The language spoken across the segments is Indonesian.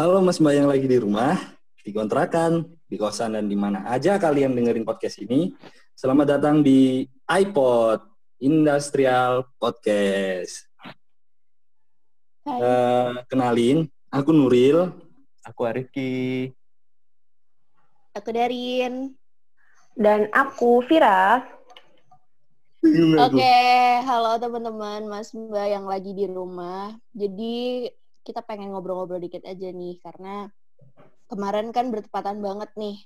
Halo Mas Mbak yang lagi di rumah, di kontrakan, di kosan, dan di mana aja kalian dengerin podcast ini. Selamat datang di iPod Industrial Podcast. Hai. Eh, kenalin, aku Nuril. Aku Arifki. Aku Darin. Dan aku Vira. Oke, halo teman-teman, Mas Mbak yang lagi di rumah. Jadi kita pengen ngobrol-ngobrol dikit aja nih, karena kemarin kan bertepatan banget nih.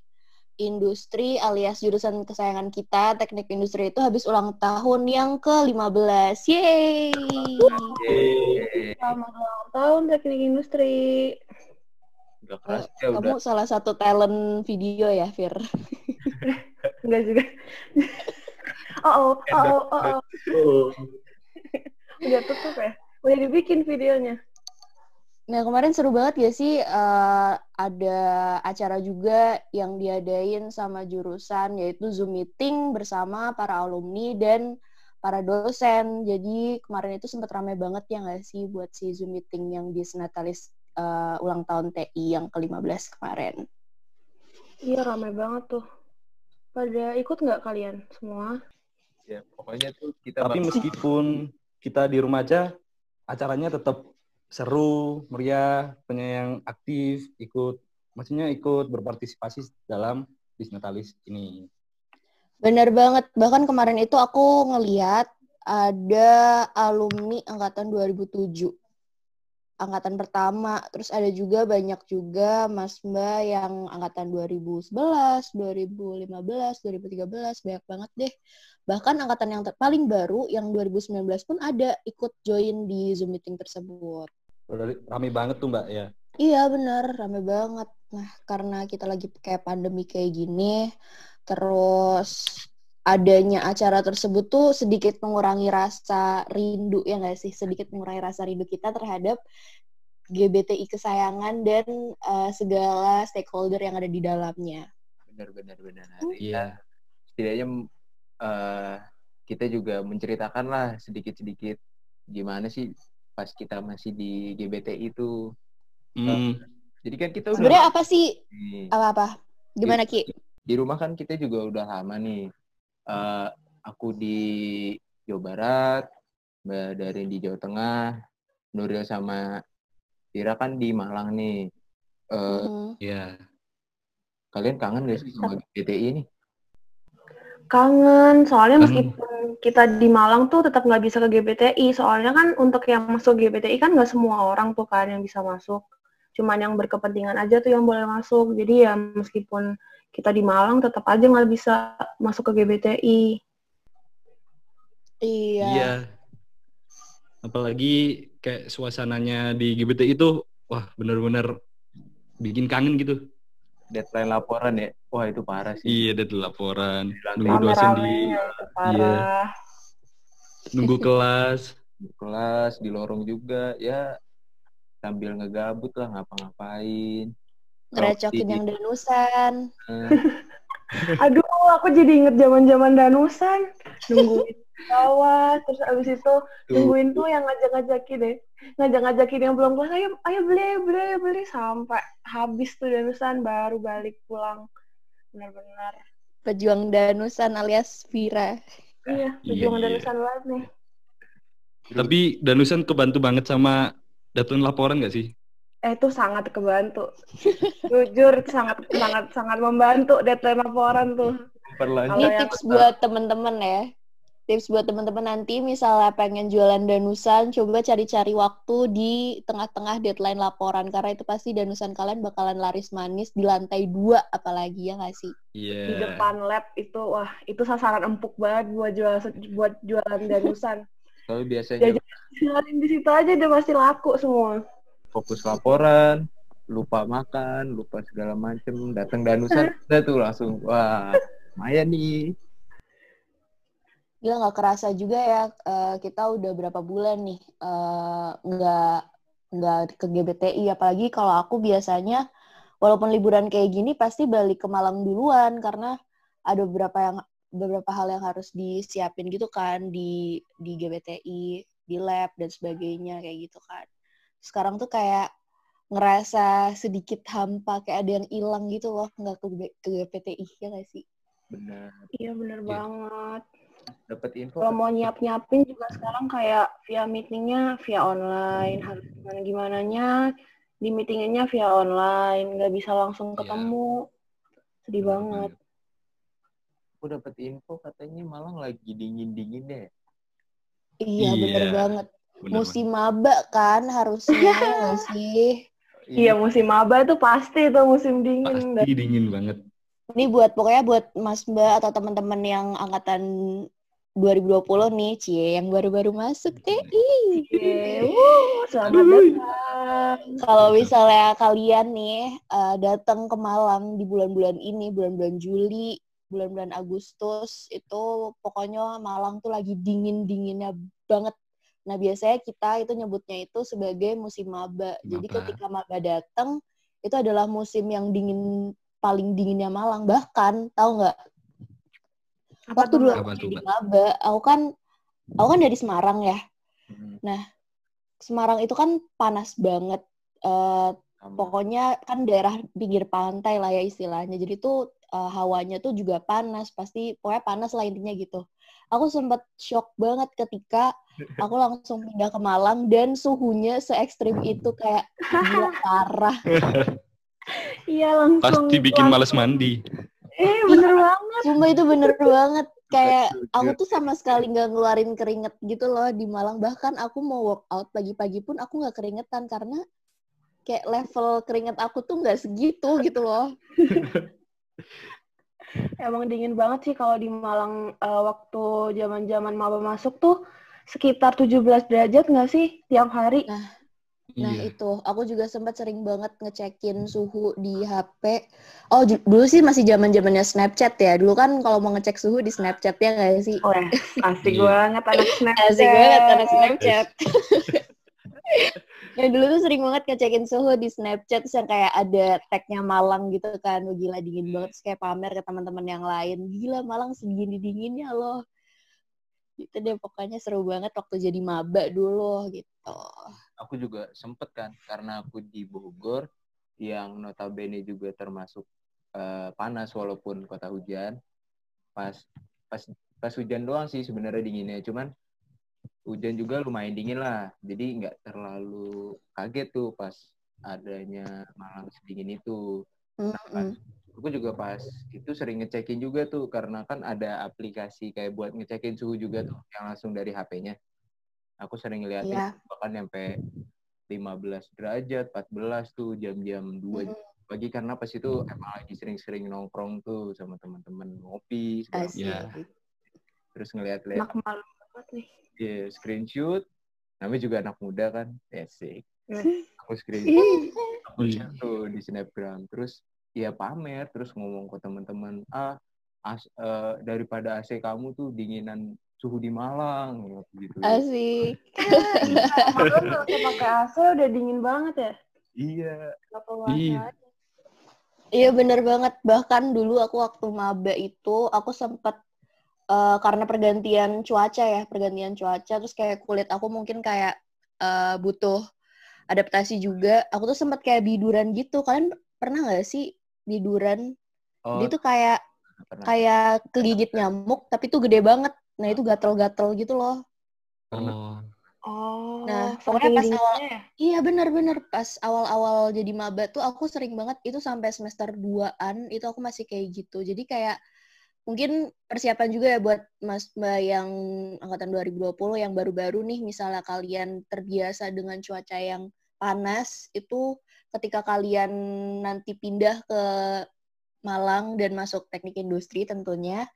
Industri alias jurusan kesayangan kita, teknik industri itu habis ulang tahun yang ke-15. Yeay! Yeay. Selamat ulang tahun teknik industri. Gak keras ya udah. Kamu salah satu talent video ya, Fir? Enggak juga. oh, oh, oh, oh, oh, oh. Oh, Udah tutup ya? Udah dibikin videonya. Nah kemarin seru banget ya sih eh, ada acara juga yang diadain sama jurusan yaitu Zoom meeting bersama para alumni dan para dosen. Jadi kemarin itu sempat ramai banget ya nggak sih buat si Zoom meeting yang di Senatalis eh, ulang tahun TI yang ke-15 kemarin. Iya, ramai banget tuh. Pada ikut nggak kalian semua? Ya, pokoknya tuh kita Tapi meskipun kita di rumah aja, acaranya tetap seru, meriah, banyak yang aktif, ikut, maksudnya ikut berpartisipasi dalam Disnatalis ini. Bener banget. Bahkan kemarin itu aku ngeliat ada alumni angkatan 2007. Angkatan pertama. Terus ada juga banyak juga Mas Mbak yang angkatan 2011, 2015, 2013. Banyak banget deh. Bahkan angkatan yang paling baru yang 2019 pun ada ikut join di Zoom meeting tersebut. Udah Rame banget tuh Mbak ya. Iya bener, rame banget. Nah, karena kita lagi kayak pandemi kayak gini, terus adanya acara tersebut tuh sedikit mengurangi rasa rindu, ya nggak sih? Sedikit mengurangi rasa rindu kita terhadap GBTI kesayangan dan eh, segala stakeholder yang ada di dalamnya. benar benar benar. Iya. Setidaknya eh, kita juga menceritakan lah sedikit-sedikit gimana sih pas kita masih di GBT itu. Hmm, Jadi kan kita udah Sebenarnya apa sih? nih. Apa-apa? Gimana, Ki? di rumah kan kita juga udah lama nih. Eh, aku di Jawa Barat, Mbak Darin di Jawa Tengah, Nuril sama Tira kan di Malang nih. Eh. Iya. kalian kangen gak sih sama GBTI ini? Kangen, soalnya Hmm. meskipun kita di Malang tuh tetap nggak bisa ke GBTI. Soalnya kan untuk yang masuk GBTI kan nggak semua orang tuh kan yang bisa masuk. Cuman yang berkepentingan aja tuh yang boleh masuk. Jadi ya meskipun kita di Malang tetap aja nggak bisa masuk ke GBTI. Iya. Iya. Apalagi kayak suasananya di GBT itu, wah bener-bener bikin kangen gitu. Deadline laporan ya? Wah itu parah sih. Iya, ada laporan. Nunggu dosen di Rame-ramenya itu parah. nunggu kelas. Di kelas, di lorong juga, ya sambil ngegabut lah ngapa-ngapain. Ngerecokin Kalau yang danusan. Eh, Aduh, aku jadi inget zaman-zaman danusan. Nungguin bawah, terus abis itu nungguin tuh yang ngajak-ngajakin deh. Ngajak-ngajakin yang belum kelas, ayo, ayo beli, beli, beli. Sampai habis tuh danusan, baru balik pulang. Benar-benar. Pejuang danusan alias Vira. Iya, Iya, perjuangan iya. danusan banget nih. Tapi Danusan kebantu banget sama datuan laporan gak sih? Eh, itu sangat kebantu. Jujur, sangat, sangat, sangat membantu deadline laporan tuh. Perlanjut. Ini Kalau yang- tips buat temen-temen ya. Tips buat temen-temen nanti misalnya pengen jualan danusan, coba cari-cari waktu di tengah-tengah deadline laporan. Karena itu pasti danusan kalian bakalan laris manis di lantai dua apalagi ya nggak sih? Iya. Di depan lab itu, wah, itu sasaran empuk banget buat jual buat jualan danusan. Kalau biasanya Jajan jualin di situ aja udah pasti laku semua. Fokus laporan, lupa makan, lupa segala macem, datang danusan, udah tuh langsung, wah, lumayan nih. Gila nggak kerasa juga ya eh, kita udah berapa bulan nih eh, nggak nggak ke GBTI apalagi kalau aku biasanya walaupun liburan kayak gini pasti balik ke Malang duluan. Karena ada beberapa yang beberapa hal yang harus disiapin gitu kan di di GBTI di lab dan sebagainya kayak gitu kan sekarang tuh kayak ngerasa sedikit hampa kayak ada yang hilang gitu loh nggak ke ke PTI ya nggak sih benar Iya bener Iya. banget. dapat info Kalau mau nyiap nyiapin juga sekarang kayak via meetingnya via online harus gimana gimananya di meetingnya via online nggak bisa langsung Iya. ketemu. Sedih banget. aku dapat info katanya Malang lagi dingin dingin deh iya bener Iya. banget Bener musim maba kan harusnya ya sih Iya musim maba tuh pasti tuh musim dingin. Pasti dingin banget. ini buat pokoknya buat Mas Mbak atau teman-teman yang angkatan 2020 nih, cie yang baru-baru masuk TI. Oke, wuh, selamat datang. Kalau misalnya kalian nih eh, datang ke Malang di bulan-bulan ini, bulan-bulan Juli, bulan-bulan Agustus, itu pokoknya Malang tuh lagi dingin-dinginnya banget. Nah, biasanya kita itu nyebutnya itu sebagai musim maba. Jadi ketika maba datang, itu adalah musim yang dingin paling dinginnya Malang. Bahkan, tahu nggak? Apa Waktu tuh, dulu aku Mbak? maba, aku kan aku kan dari Semarang ya. Hmm, Semarang itu kan panas banget. Eh, sama. pokoknya kan daerah pinggir pantai lah ya istilahnya. Jadi tuh eh, hawanya tuh juga panas, pasti pokoknya panas lah intinya gitu. Aku sempat shock banget ketika aku langsung pindah ke Malang dan suhunya se ekstrim itu kayak gila parah. Iya langsung. Pasti bikin langsung- males mandi. Eh bener banget. Sumpah itu bener banget kayak aku tuh sama sekali nggak ngeluarin keringet gitu loh di Malang. Bahkan aku mau workout pagi-pagi pun aku nggak keringetan karena kayak level keringet aku tuh nggak segitu gitu loh. Emang dingin banget sih kalau di Malang eh, waktu zaman-zaman maba masuk tuh sekitar 17 derajat nggak sih tiap hari? Nah Iya. itu, aku juga sempat sering banget ngecekin suhu di HP. Oh dulu sih masih zaman zamannya Snapchat ya. Dulu kan kalau mau ngecek suhu di Snapchat ya nggak sih? Oh ya, asik banget anak Snapchat. Asik banget anak Snapchat. ya dulu tuh sering banget ngecekin suhu di Snapchat terus yang kayak ada tagnya Malang gitu kan. Wah, gila dingin banget terus kayak pamer ke teman-teman yang lain. Gila Malang segini dinginnya loh. Gitu deh pokoknya seru banget waktu jadi maba dulu gitu. aku juga sempet kan karena aku di Bogor yang notabene juga termasuk eh, panas walaupun kota hujan pas pas pas hujan doang sih sebenarnya dinginnya cuman hujan juga lumayan dingin lah jadi nggak terlalu kaget tuh pas adanya Malang sedingin itu Mm-mm. aku juga pas itu sering ngecekin juga tuh karena kan ada aplikasi kayak buat ngecekin suhu juga tuh yang langsung dari HP-nya aku sering ngeliatin Iya. bahkan sampai 15 derajat 14 tuh jam-jam 2 Mm. pagi karena pas itu emang lagi sering-sering nongkrong tuh sama teman-teman ngopi. Iya. macam. terus ngeliat-liat Anak malu banget nih. Ya, screenshot namanya juga anak muda kan asik Hmm. aku screenshot aku Iya. share tuh di snapgram terus ya pamer terus ngomong ke teman-teman ah as- eh, daripada AC kamu tuh dinginan suhu di Malang gitu Asik. Usah pakai AC udah dingin banget ya. iya Iya. AC. Iya bener banget. Bahkan dulu aku waktu maba itu aku sempet eh, karena pergantian cuaca ya, pergantian cuaca terus kayak kulit aku mungkin kayak eh, butuh adaptasi juga. Aku tuh sempet kayak biduran gitu. Kalian pernah nggak sih biduran? oh Dia tuh kayak pernah kayak kegigit nyamuk tapi tuh gede banget. Nah itu gatel-gatel gitu loh. Oh. Oh, Nah, pokoknya pas awal- ya? Iya bener-bener pas awal-awal jadi maba tuh aku sering banget itu sampai semester 2-an itu aku masih kayak gitu. Jadi kayak mungkin persiapan juga ya buat Mas Mbak yang angkatan 2020 yang baru-baru nih misalnya kalian terbiasa dengan cuaca yang panas itu ketika kalian nanti pindah ke Malang dan masuk teknik industri tentunya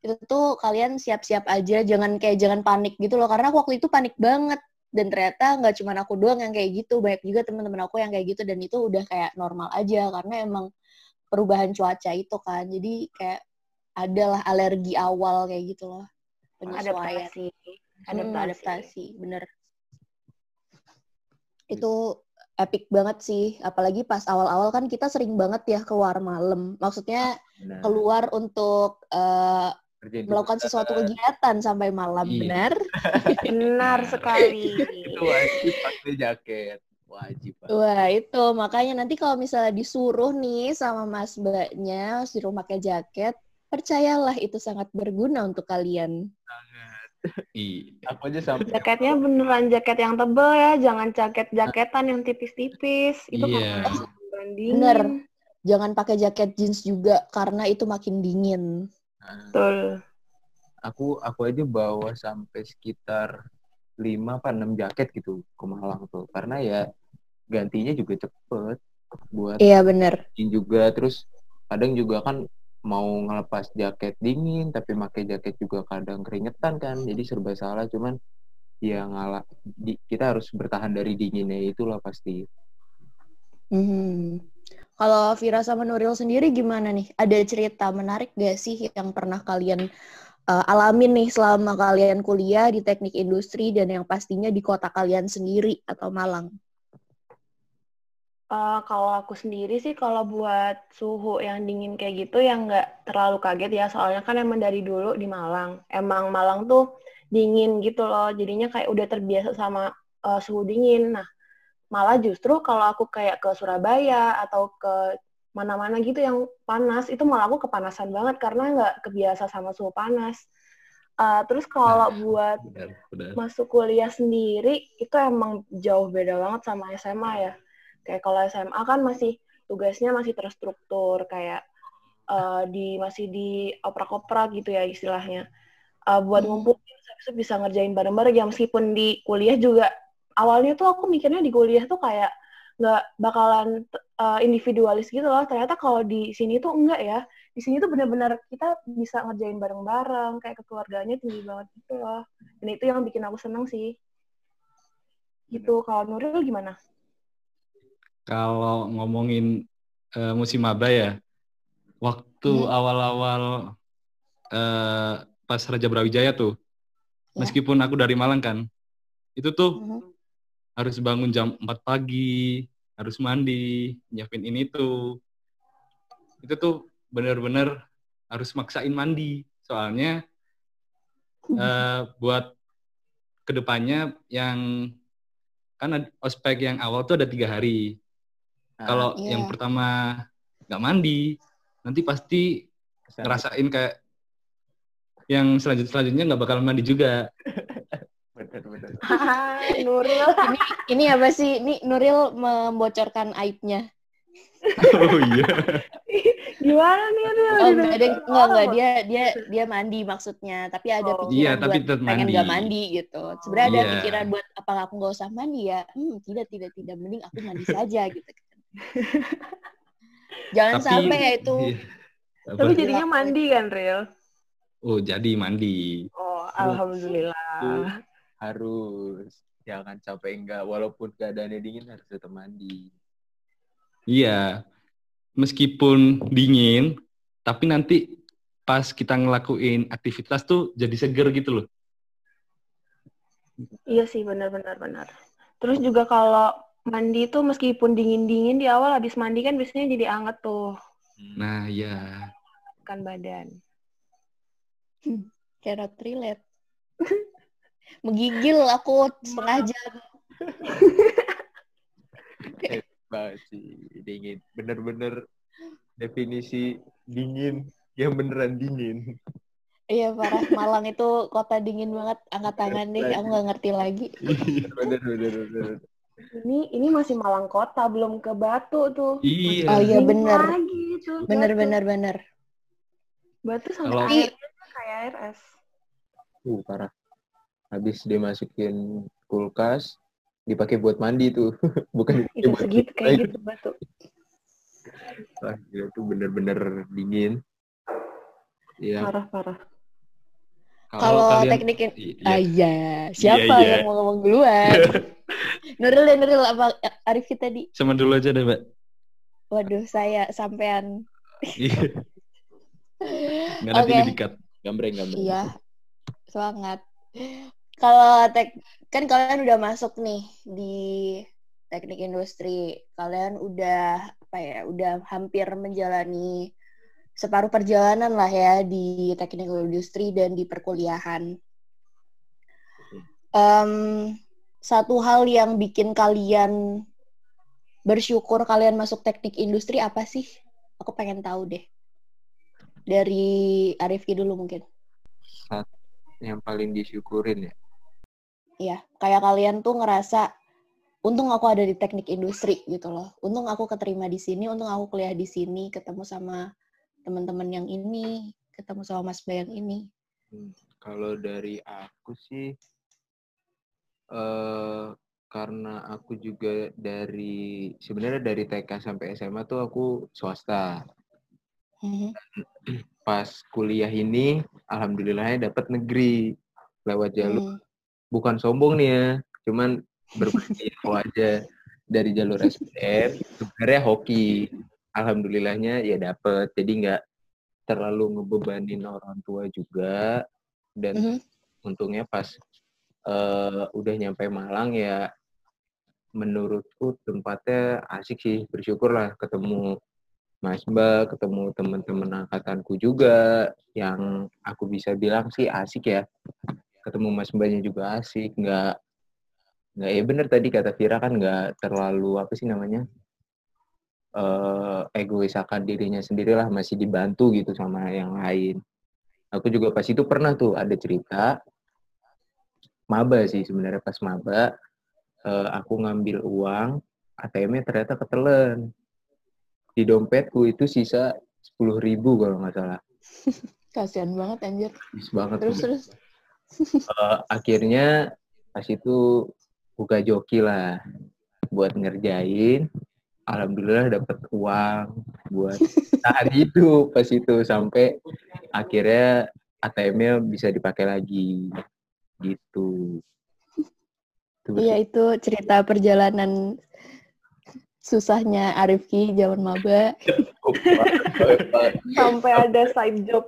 itu tuh kalian siap-siap aja jangan kayak jangan panik gitu loh. Karena waktu itu panik banget dan ternyata nggak cuma aku doang yang kayak gitu banyak juga teman-teman aku yang kayak gitu dan itu udah kayak normal aja karena emang perubahan cuaca itu kan. Jadi kayak adalah alergi awal kayak gitu loh penyesuaian Adaptasi. Hmm, adaptasi bener itu epic banget sih apalagi pas awal-awal kan kita sering banget ya keluar malam maksudnya benar. keluar untuk Kerjain melakukan sesuatu kegiatan sampai malam Iya. benar Benar sekali. itu wajib pakai jaket Wajib. Wah itu makanya nanti kalau misalnya disuruh nih sama mas mbaknya suruh pakai jaket, percayalah itu sangat berguna untuk kalian. Iya. Aku aja sampai Jaketnya beneran jaket yang tebel ya, jangan jaket-jaketan yang tipis-tipis. Itu Iya. kan bandingin. Bener. Jangan pakai jaket jeans juga karena itu makin dingin. Betul. aku aku aja bawa sampai sekitar 5 apa 6 jaket gitu ke Malang tuh. Karena ya gantinya juga cepet buat Iya bener. dingin juga terus kadang juga kan mau ngelepas jaket dingin tapi pakai jaket juga kadang keringetan kan jadi serba salah cuman ya ngalah di- kita harus bertahan dari dinginnya itulah pasti Mhm. Kalau Vira sama Nuril sendiri gimana nih? Ada cerita menarik gak sih yang pernah kalian uh, alamin nih selama kalian kuliah di teknik industri dan yang pastinya di kota kalian sendiri atau Malang? Eh, kalau aku sendiri sih kalau buat suhu yang dingin kayak gitu yang nggak terlalu kaget ya. Soalnya kan emang dari dulu di Malang. Emang Malang tuh dingin gitu loh. Jadinya kayak udah terbiasa sama eh, suhu dingin. Nah malah justru kalau aku kayak ke Surabaya atau ke mana-mana gitu yang panas itu malah aku kepanasan banget karena nggak kebiasa sama suhu panas. Eh, terus kalau buat Benar, benar. masuk kuliah sendiri itu emang jauh beda banget sama SMA ya. Kayak kalau SMA kan masih tugasnya masih terstruktur kayak eh, di masih di oprak-oprak gitu ya istilahnya. Eh, buat Hmm. ngumpulin habis itu bisa ngerjain bareng-bareng ya meskipun di kuliah juga awalnya tuh aku mikirnya di kuliah tuh kayak nggak bakalan eh, individualis gitu loh. Ternyata kalau di sini tuh enggak ya. Di sini tuh benar-benar kita bisa ngerjain bareng-bareng, kayak kekeluarganya tinggi banget gitu loh. Dan itu yang bikin aku seneng sih. Gitu. Kalau Nuril gimana? Kalau ngomongin eh, musim maba ya, waktu Hmm. awal-awal eh, pas Raja Brawijaya tuh, Ya. meskipun aku dari Malang kan, itu tuh Mhm. harus bangun jam 4 pagi, harus mandi, nyiapin ini tuh. Itu tuh bener-bener harus maksain mandi. Soalnya eh, buat ke depannya yang kan ospek yang awal tuh ada tiga hari. Nah, Kalau Iya. yang pertama nggak mandi, nanti pasti ke sana. ngerasain kayak yang selanjut selanjutnya nggak bakal mandi juga. Nuril. Ini ini apa sih? Ini Nuril membocorkan aibnya. oh iya. Gimana nih Nuril? Oh enggak, ada, enggak, enggak. Dia dia dia mandi maksudnya, tapi ada Oh. pikiran Iya, buat tapi tetap pengen mandi. nggak mandi gitu. Sebenarnya ada Iya. pikiran buat apa aku nggak usah mandi ya? Hmm, tidak tidak tidak mending aku mandi saja gitu. Jangan Tapi- sampai ya itu. Iya. Tapi jadinya mandi kan, Ril? Oh jadi mandi. Oh, alhamdulillah. harus jangan capek enggak walaupun keadaannya dingin harus tetap mandi Iya. Meskipun dingin, tapi nanti pas kita ngelakuin aktivitas tuh jadi seger gitu loh. Iya sih, benar-benar benar. Terus juga kalau mandi tuh meskipun dingin-dingin di awal habis mandi kan biasanya jadi anget tuh Nah, ya. kan badan. Cannot relate. Menggigil aku setengah jam. banget sih dingin bener-bener definisi dingin yang beneran dingin Iya parah, Malang itu kota dingin banget. Angkat tangan deh, aku nggak ngerti lagi. bener bener bener Ini ini masih Malang Kota, belum ke Batu tuh. Iya. Oh iya bener, Lagi tuh. bener Batu. bener bener. Batu Kalau- sampai airnya kayak air es. uh parah habis dimasukin kulkas dipakai buat mandi tuh bukan Itu buat segitu kayak gitu Batu. Wah, gila tuh bener-bener dingin ya Parah-parah. Kalau kalian- teknik in- Iya. Ah iya, siapa Iya, iya. yang mau ngomong duluan? Nuril dan Nuril apa Arif tadi? Sama dulu aja deh, Mbak. Waduh, saya sampean. Iya. Nggak nanti Oke. ini dikat. gambreng gambreng Iya, semangat. Kalau tek kan kalian udah masuk nih di teknik industri, kalian udah apa ya, udah hampir menjalani separuh perjalanan lah ya di teknik industri dan di perkuliahan. Em, satu hal yang bikin kalian bersyukur kalian masuk teknik industri apa sih? Aku pengen tahu deh. Dari Arifki dulu mungkin. Yang paling disyukurin ya. Iya, kayak kalian tuh ngerasa untung aku ada di teknik industri gitu loh. Untung aku keterima di sini, untung aku kuliah di sini, ketemu sama teman-teman yang ini, ketemu sama Mas Bayang ini. Hmm, Kalau dari aku sih, eh karena aku juga dari sebenarnya dari TK sampai SMA tuh aku swasta. Mhm. Pas kuliah ini, alhamdulillahnya dapat negeri lewat jalur Hmm. bukan sombong nih ya, cuman berbagi info aja dari jalur SPM. Sebenarnya hoki, alhamdulillahnya ya dapet, jadi nggak terlalu ngebebanin orang tua juga. Dan Mhm. untungnya pas eh, udah nyampe Malang ya, menurutku tempatnya asik sih, bersyukur lah ketemu Mas Mbak, ketemu teman-teman angkatanku juga, yang aku bisa bilang sih asik ya. Ketemu Mas Mbaknya juga asik, nggak nggak ya bener tadi kata Vira kan nggak terlalu apa sih namanya eh egois akan dirinya sendirilah. Masih dibantu gitu sama yang lain. Aku juga pas itu pernah tuh ada cerita maba sih sebenarnya pas maba eh, aku ngambil uang ATM-nya ternyata ketelen di dompetku itu sisa sepuluh ribu kalau nggak salah. Kasihan banget anjir. Bis banget. Terus terus. Eh, akhirnya pas itu buka joki lah buat ngerjain alhamdulillah dapat uang buat tahan hidup pas itu sampai akhirnya ATM-nya bisa dipakai lagi gitu Itu Iya itu cerita perjalanan susahnya Arifki zaman maba. Sampai ada side job.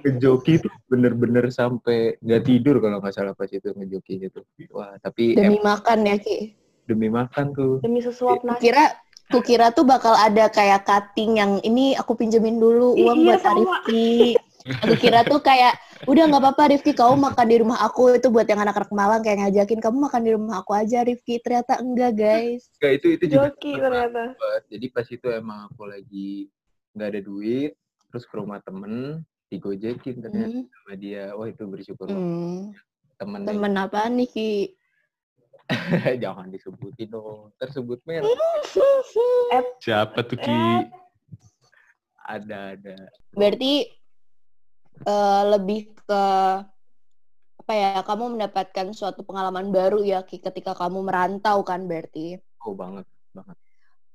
ngejoki tuh bener-bener sampai nggak tidur kalau nggak salah pas itu ngejokinya tuh wah tapi Demi em- makan ya Ki. demi makan tuh Demi sesuap nasi. Kira kukira tuh bakal ada kayak cutting yang ini aku pinjemin dulu uang iya, buat. Arifki. Aku kira tuh kayak udah nggak apa-apa Rifki kamu makan di rumah aku itu buat yang anak-anak Malang kayak ngajakin kamu makan di rumah aku aja Rifki ternyata enggak guys. Nggak, itu itu juga Joki ternyata. Jadi pas itu emang aku lagi nggak ada duit, terus ke rumah temen, digojekin ternyata Hmm. sama dia. Wah itu bersyukur. Hmm. Temen Temen apa nih Ki? jangan disebutin dong. Tersebut merek. Siapa tuh Ki? Ada ada. Berarti eh, lebih ke apa ya? Kamu mendapatkan suatu pengalaman baru ya Ki ketika kamu merantau kan berarti Oh banget banget.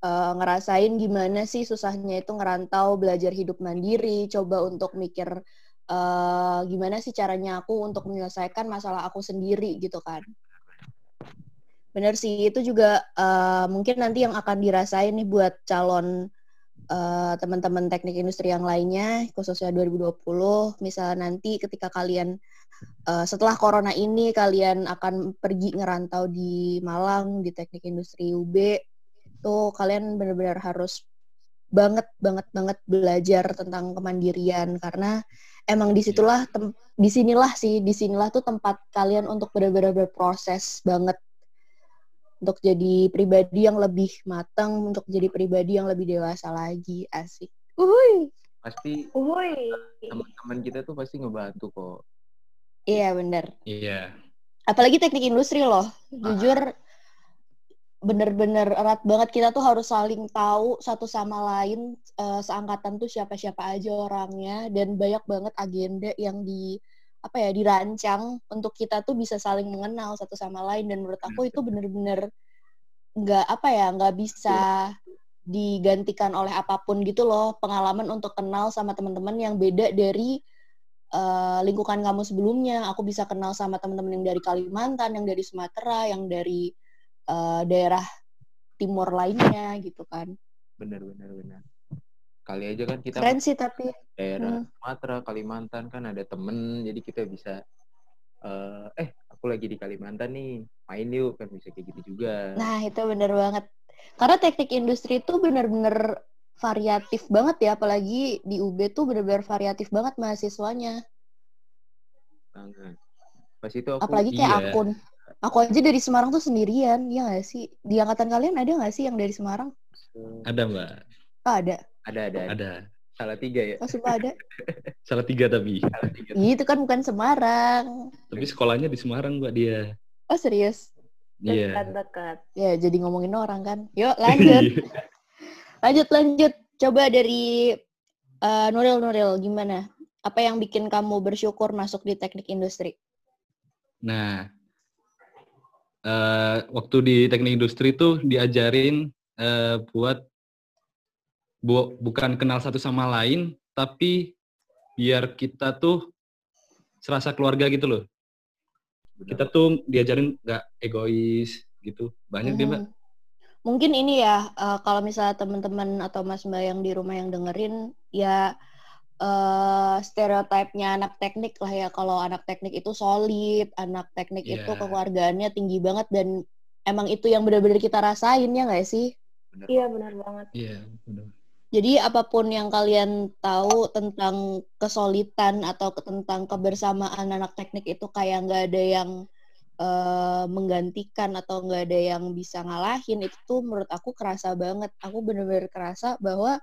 Eh, ngerasain gimana sih susahnya itu ngerantau belajar hidup mandiri, coba untuk mikir eh, gimana sih caranya aku untuk menyelesaikan masalah aku sendiri gitu kan. Bener sih itu juga eh, mungkin nanti yang akan dirasain nih buat calon eh, teman-teman teknik industri yang lainnya khususnya 2020 misalnya nanti ketika kalian eh, setelah corona ini kalian akan pergi ngerantau di Malang di teknik industri UB tuh kalian benar-benar harus banget banget banget belajar tentang kemandirian. Karena emang di situlah tem- di sinilah sih di sinilah tuh tempat kalian untuk benar-benar berproses banget untuk jadi pribadi yang lebih matang untuk jadi pribadi yang lebih dewasa lagi asik Uhuy. Pasti Woi. teman-teman kita tuh pasti ngebantu kok. iya bener Iya. apalagi teknik industri loh jujur bener-bener erat banget kita tuh harus saling tahu satu sama lain eh, seangkatan tuh siapa-siapa aja orangnya dan banyak banget agenda yang di apa ya dirancang untuk kita tuh bisa saling mengenal satu sama lain dan menurut aku itu bener-bener nggak apa ya nggak bisa digantikan oleh apa pun gitu loh pengalaman untuk kenal sama teman-teman yang beda dari eh, lingkungan kamu sebelumnya. Aku bisa kenal sama teman-teman yang dari Kalimantan, yang dari Sumatera, yang dari eh, daerah timur lainnya gitu kan. Bener bener bener. Kali aja kan kita Keren sih tapi. daerah Hmm. Sumatera, Kalimantan kan ada temen, jadi kita bisa eh eh aku lagi di Kalimantan nih, main yuk kan bisa kayak gitu juga. Nah, itu bener banget. Karena teknik industri itu bener-bener variatif banget ya, apalagi di UB tuh bener-bener variatif banget mahasiswanya. Banget. Pas itu aku Apalagi kayak iya. akun. Aku aja dari Semarang tuh sendirian, ya nggak sih? Di angkatan kalian ada nggak sih yang dari Semarang? Ada mbak, Oh, ada. Ada, ada, ada. Salah tiga ya? Oh, sumpah ada. Salah tiga tapi. Salah tiga. Itu kan bukan Semarang. Tapi sekolahnya di Semarang mbak dia. Oh, serius? Iya. Dekat-dekat. Ya, jadi ngomongin orang kan. Yuk, lanjut. lanjut, lanjut. Coba dari eh, Nuril, Nuril, gimana? Apa yang bikin kamu bersyukur masuk di teknik industri? Nah, eh, waktu di teknik industri tuh diajarin eh, buat bu- bukan kenal satu sama lain, tapi biar kita tuh serasa keluarga gitu loh. Kita tuh diajarin nggak egois gitu. Banyak deh mbak. Mhm. Mungkin ini ya, eh, kalau misalnya teman-teman atau Mas Mbak yang di rumah yang dengerin, ya eh stereotipnya anak teknik lah ya. Kalau anak teknik itu solid, anak teknik itu Iya. kekeluargaannya tinggi banget dan emang itu yang benar-benar kita rasain ya nggak sih? Iya benar banget. Iya. benar. Jadi apa pun yang kalian tahu tentang kesolidan atau tentang kebersamaan anak teknik itu kayak nggak ada yang eh, menggantikan atau nggak ada yang bisa ngalahin itu tuh menurut aku kerasa banget. Aku bener-bener kerasa bahwa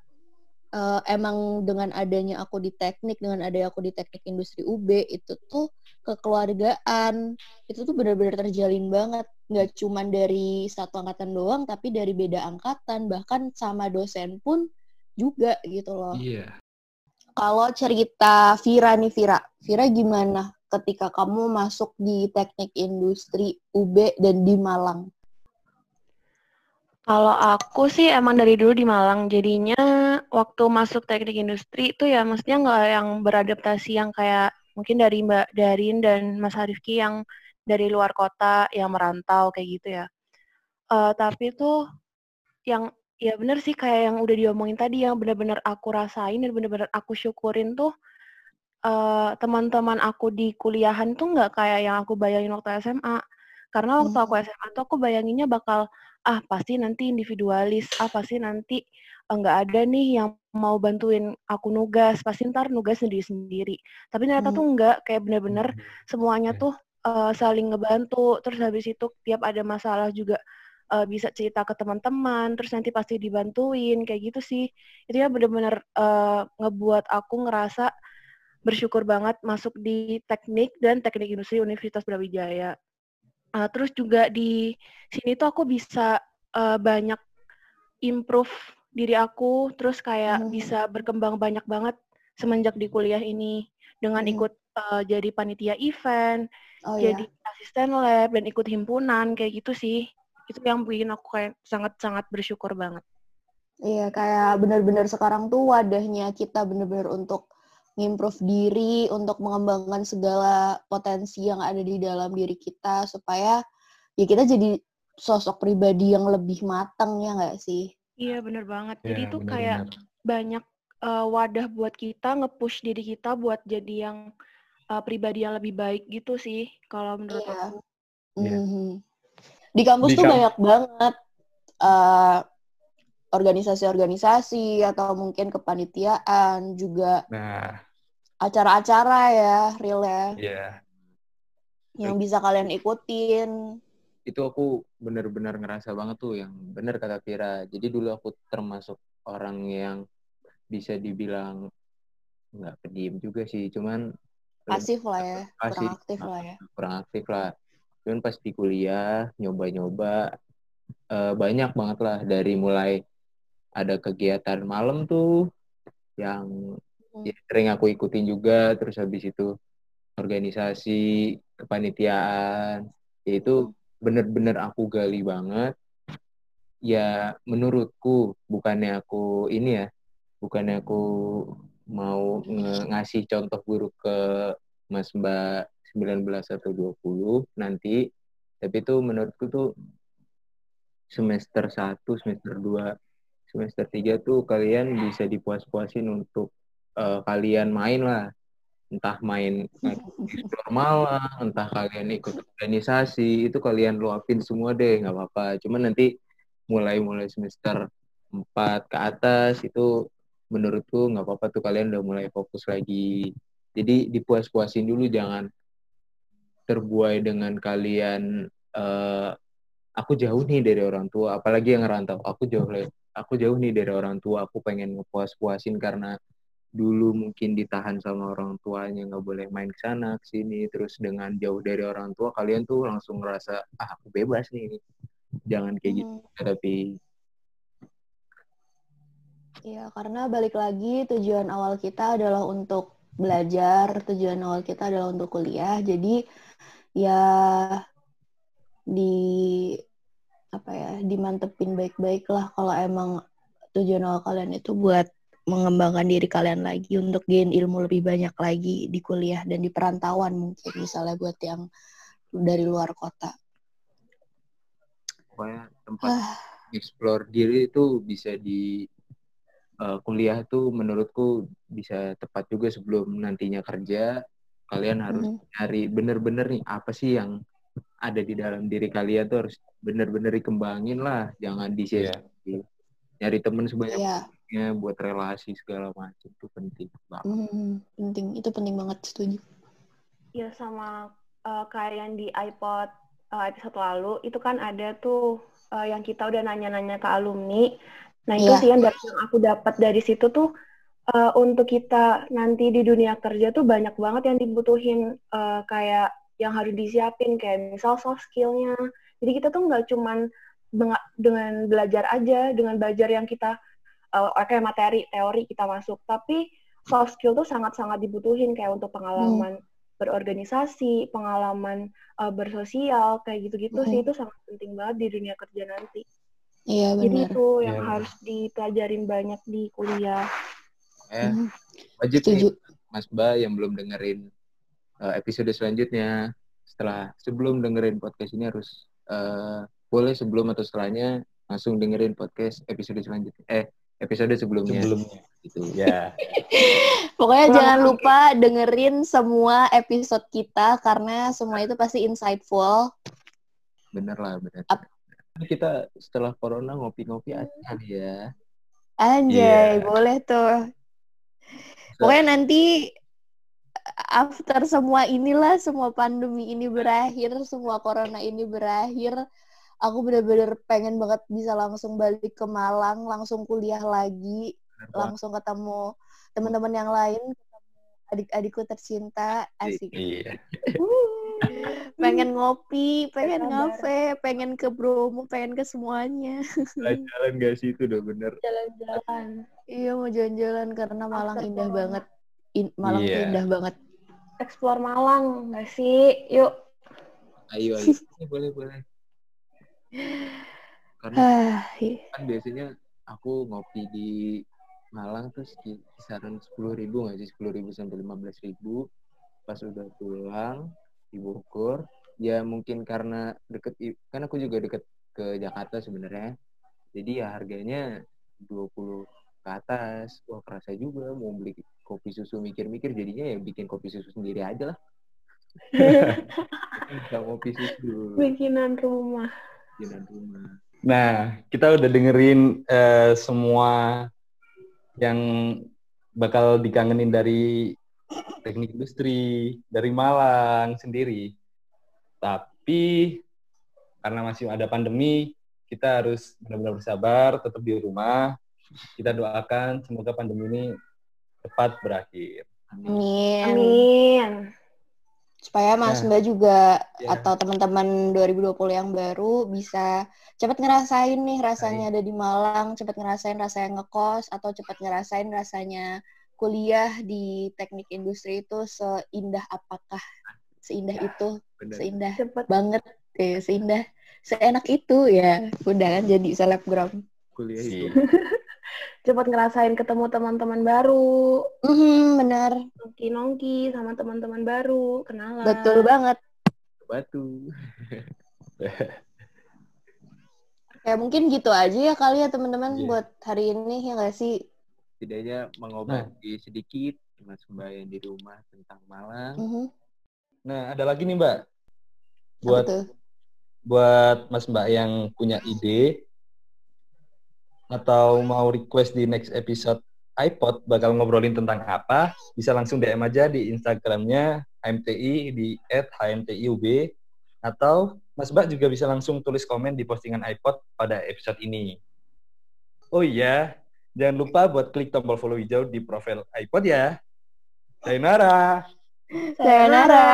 eh, emang dengan adanya aku di teknik, dengan adanya aku di teknik industri UB itu tuh kekeluargaan itu tuh bener-bener terjalin banget. Nggak cuman dari satu angkatan doang, tapi dari beda angkatan bahkan sama dosen pun juga gitu loh. Iya. Kalau cerita Vira nih Vira, Vira gimana ketika kamu masuk di teknik industri UB dan di Malang? Kalau aku sih emang dari dulu di Malang, jadinya waktu masuk teknik industri itu ya maksudnya nggak yang beradaptasi yang kayak mungkin dari Mbak Darin dan Mas Harifki yang dari luar kota yang merantau kayak gitu ya. Eh, tapi tuh yang ya bener sih kayak yang udah diomongin tadi yang bener-bener aku rasain dan bener-bener aku syukurin tuh eh, teman-teman aku di kuliahan tuh nggak kayak yang aku bayangin waktu SMA. Karena waktu aku SMA tuh aku bayanginnya bakal ah pasti nanti individualis, ah pasti nanti eh, nggak ada nih yang mau bantuin aku nugas, pasti ntar nugas sendiri-sendiri. Tapi ternyata Hmm. tuh nggak, kayak bener-bener semuanya Oke. tuh eh, saling ngebantu. Terus habis itu tiap ada masalah juga eh, bisa cerita ke teman-teman, terus nanti pasti dibantuin kayak gitu sih. Itu ya bener-bener eh, ngebuat aku ngerasa bersyukur banget masuk di teknik dan teknik industri Universitas Brawijaya. Uh, terus juga di sini tuh aku bisa uh, banyak improve diri aku, terus kayak Mhm. bisa berkembang banyak banget semenjak di kuliah ini dengan Mhm. ikut uh, jadi panitia event, Oh jadi asisten lab dan ikut himpunan kayak gitu sih. Itu yang bikin aku kayak sangat-sangat bersyukur banget. iya kayak benar-benar sekarang tuh wadahnya kita benar-benar untuk ngimprove diri, untuk mengembangkan segala potensi yang ada di dalam diri kita supaya ya kita jadi sosok pribadi yang lebih matang ya nggak sih? Iya bener banget. Iya, Jadi tuh kayak benar-benar. banyak uh, wadah buat kita nge-push diri kita buat jadi yang uh, pribadi yang lebih baik gitu sih kalau menurut Iya. aku. Iya. Mhm. Di kampus Di tuh kamp- banyak banget eh, organisasi-organisasi atau mungkin kepanitiaan juga Nah, acara-acara ya, real ya, iya. yang bisa kalian ikutin. itu aku bener-bener ngerasa banget tuh yang bener kata Vira. Jadi dulu aku termasuk orang yang bisa dibilang nggak pendiam juga sih, cuman Pasif lah ya, Pasif. kurang aktif lah ya. kurang aktif lah. Cuman pas di kuliah nyoba-nyoba eh, banyak banget lah. Dari mulai ada kegiatan malam tuh yang Hmm. ya, sering aku ikutin juga. Terus habis itu organisasi kepanitiaan. Itu bener-bener aku gali banget. Ya menurutku bukannya aku ini ya bukannya aku mau ngasih contoh buruk ke Mas Mbak 19 atau 20 nanti tapi itu menurutku tuh semester 1, semester 2, semester 3 tuh kalian bisa dipuas-puasin untuk eh, kalian main lah entah main explore malam, entah kalian ikut organisasi, itu kalian luapin semua deh, nggak apa-apa. Cuman nanti mulai-mulai semester 4 ke atas itu menurutku nggak apa-apa tuh kalian udah mulai fokus lagi. Jadi dipuas-puasin dulu, jangan terbuai dengan kalian eh, aku jauh nih dari orang tua, apalagi yang ngerantau. Aku jauh aku jauh nih dari orang tua aku pengen ngepuas-puasin karena dulu mungkin ditahan sama orang tuanya nggak boleh main ke sana ke sini terus dengan jauh dari orang tua kalian tuh langsung ngerasa ah aku bebas nih jangan kayak gitu Hmm. tapi Iya, karena balik lagi tujuan awal kita adalah untuk belajar, tujuan awal kita adalah untuk kuliah. Jadi ya di apa ya, dimantepin baik-baik lah kalau emang tujuan awal kalian itu buat mengembangkan diri kalian lagi untuk gain ilmu lebih banyak lagi di kuliah dan di perantauan mungkin misalnya buat yang dari luar kota. pokoknya tempat Ah, explore diri itu bisa di eh, kuliah tuh menurutku bisa tepat juga sebelum nantinya kerja kalian harus mhm. nyari bener-bener nih apa sih yang ada di dalam diri kalian tuh harus bener-bener dikembangin lah jangan di Iya. nyari temen sebanyak Iya, banyaknya buat relasi segala macam itu penting banget mhm, penting. Itu penting banget, setuju. Ya sama eh, kayak yang di iPod eh, episode lalu itu kan ada tuh eh, yang kita udah nanya-nanya ke alumni. Nah itu Iya. sih yang, dari- yang aku dapat dari situ tuh eh, untuk kita nanti di dunia kerja tuh banyak banget yang dibutuhin eh, kayak yang harus disiapin kayak misal soft skill-nya. Jadi kita tuh nggak cuman dengan belajar aja, dengan belajar yang kita eh, kayak materi, teori kita masuk, tapi soft skill tuh sangat-sangat dibutuhin kayak untuk pengalaman berorganisasi, pengalaman uh, bersosial, kayak gitu-gitu sih Mhm. itu sangat penting banget di dunia kerja nanti. Iya, Jadi benar. itu yang Iya, harus dipelajarin banyak di kuliah. Eh Mhm, wajib Setuju. nih Mas Ba yang belum dengerin eh, episode selanjutnya setelah sebelum dengerin podcast ini harus eh, boleh sebelum atau setelahnya langsung dengerin podcast episode selanjutnya eh episode sebelumnya Sebelumnya. gitu Ya. Pokoknya jangan lupa dengerin semua episode kita karena semua itu pasti insightful. bener lah bener Ap- kita setelah corona ngopi-ngopi aja kali ya Anjay, Iya. boleh tuh. Pokoknya nanti after semua inilah, semua pandemi ini berakhir, semua corona ini berakhir, aku bener-bener pengen banget bisa langsung balik ke Malang, langsung kuliah lagi, langsung ketemu teman-teman yang lain, ketemu adik-adikku tercinta, asik. Iya. pengen ngopi, pengen ngafe, pengen ke Bromo, pengen ke semuanya. jalan-jalan gak sih itu udah bener Jalan-jalan. Iya mau jalan-jalan karena Malang After indah corona. banget. In- Malang Iya. indah banget. Explore Malang, nggak sih? Yuk. ayo ayo Eh, boleh boleh karena Ah, iya. kan biasanya aku ngopi di Malang tuh sekit- kisaran sepuluh ribu nggak sih sepuluh ribu sampai lima belas ribu pas udah pulang di Bogor ya mungkin karena deket kan aku juga deket ke Jakarta sebenarnya jadi ya harganya 20 ke atas wah kerasa juga mau beli kopi susu mikir-mikir jadinya ya bikin kopi susu sendiri aja lah nggak kopi susu Bikinan rumah. bikinan rumah Nah, kita udah dengerin eh, semua yang bakal dikangenin dari teknik industri, dari Malang sendiri. Tapi karena masih ada pandemi, kita harus benar-benar bersabar, tetap di rumah. Kita doakan semoga pandemi ini cepat berakhir. amin Amin. Supaya Mas Nah, Mbak juga ya. atau teman-teman 2020 yang baru bisa cepat ngerasain nih rasanya ada di Malang, cepat ngerasain rasanya ngekos atau cepat ngerasain rasanya kuliah di teknik industri itu seindah apakah seindah itu, bener seindah Cepet. banget, eh, seindah, seenak itu ya. Udah kan jadi selebgram. kuliah itu. Cepet ngerasain ketemu teman-teman baru. Mhm, benar, Nongki-nongki sama teman-teman baru. Kenalan. betul banget. batu Ya mungkin gitu aja ya kali ya teman-teman Iya. buat hari ini ya nggak sih? setidaknya mengobati sedikit mas mbak yang di rumah tentang Malang Mhm. Nah, ada lagi nih Mbak. Buat buat Mas Mbak yang punya ide atau mau request di next episode iPod bakal ngobrolin tentang apa, bisa langsung DM aja di Instagramnya HMTI di @hmtiub atau Mas Mbak juga bisa langsung tulis komen di postingan iPod pada episode ini. Oh iya, jangan lupa buat klik tombol follow hijau di profil iPod ya. Sayonara. Sayonara.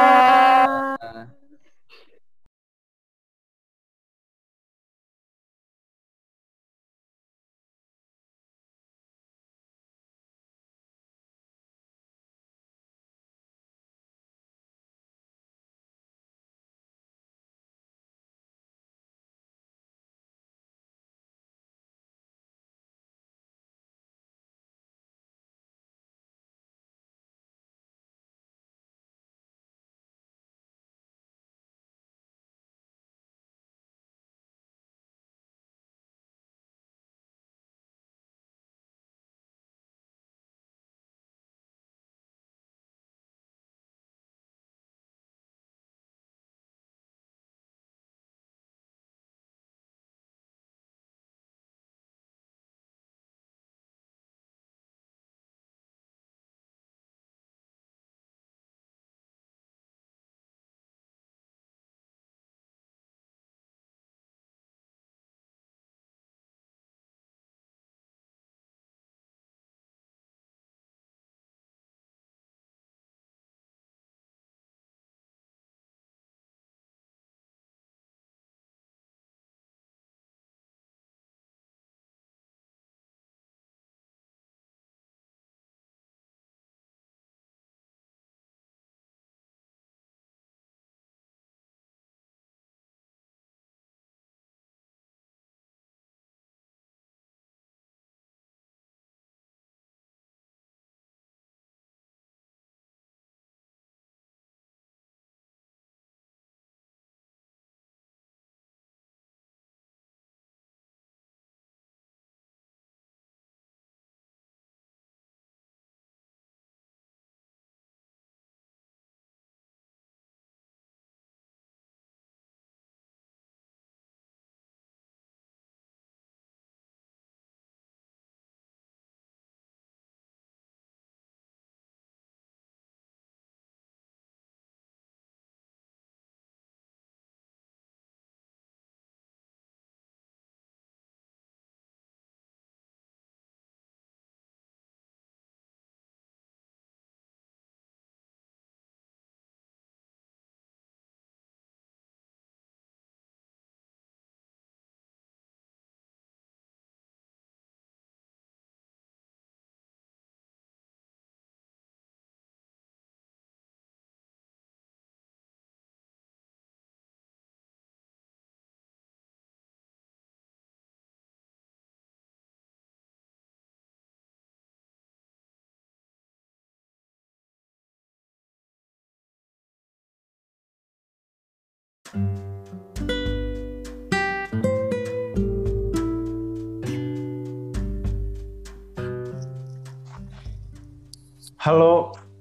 Halo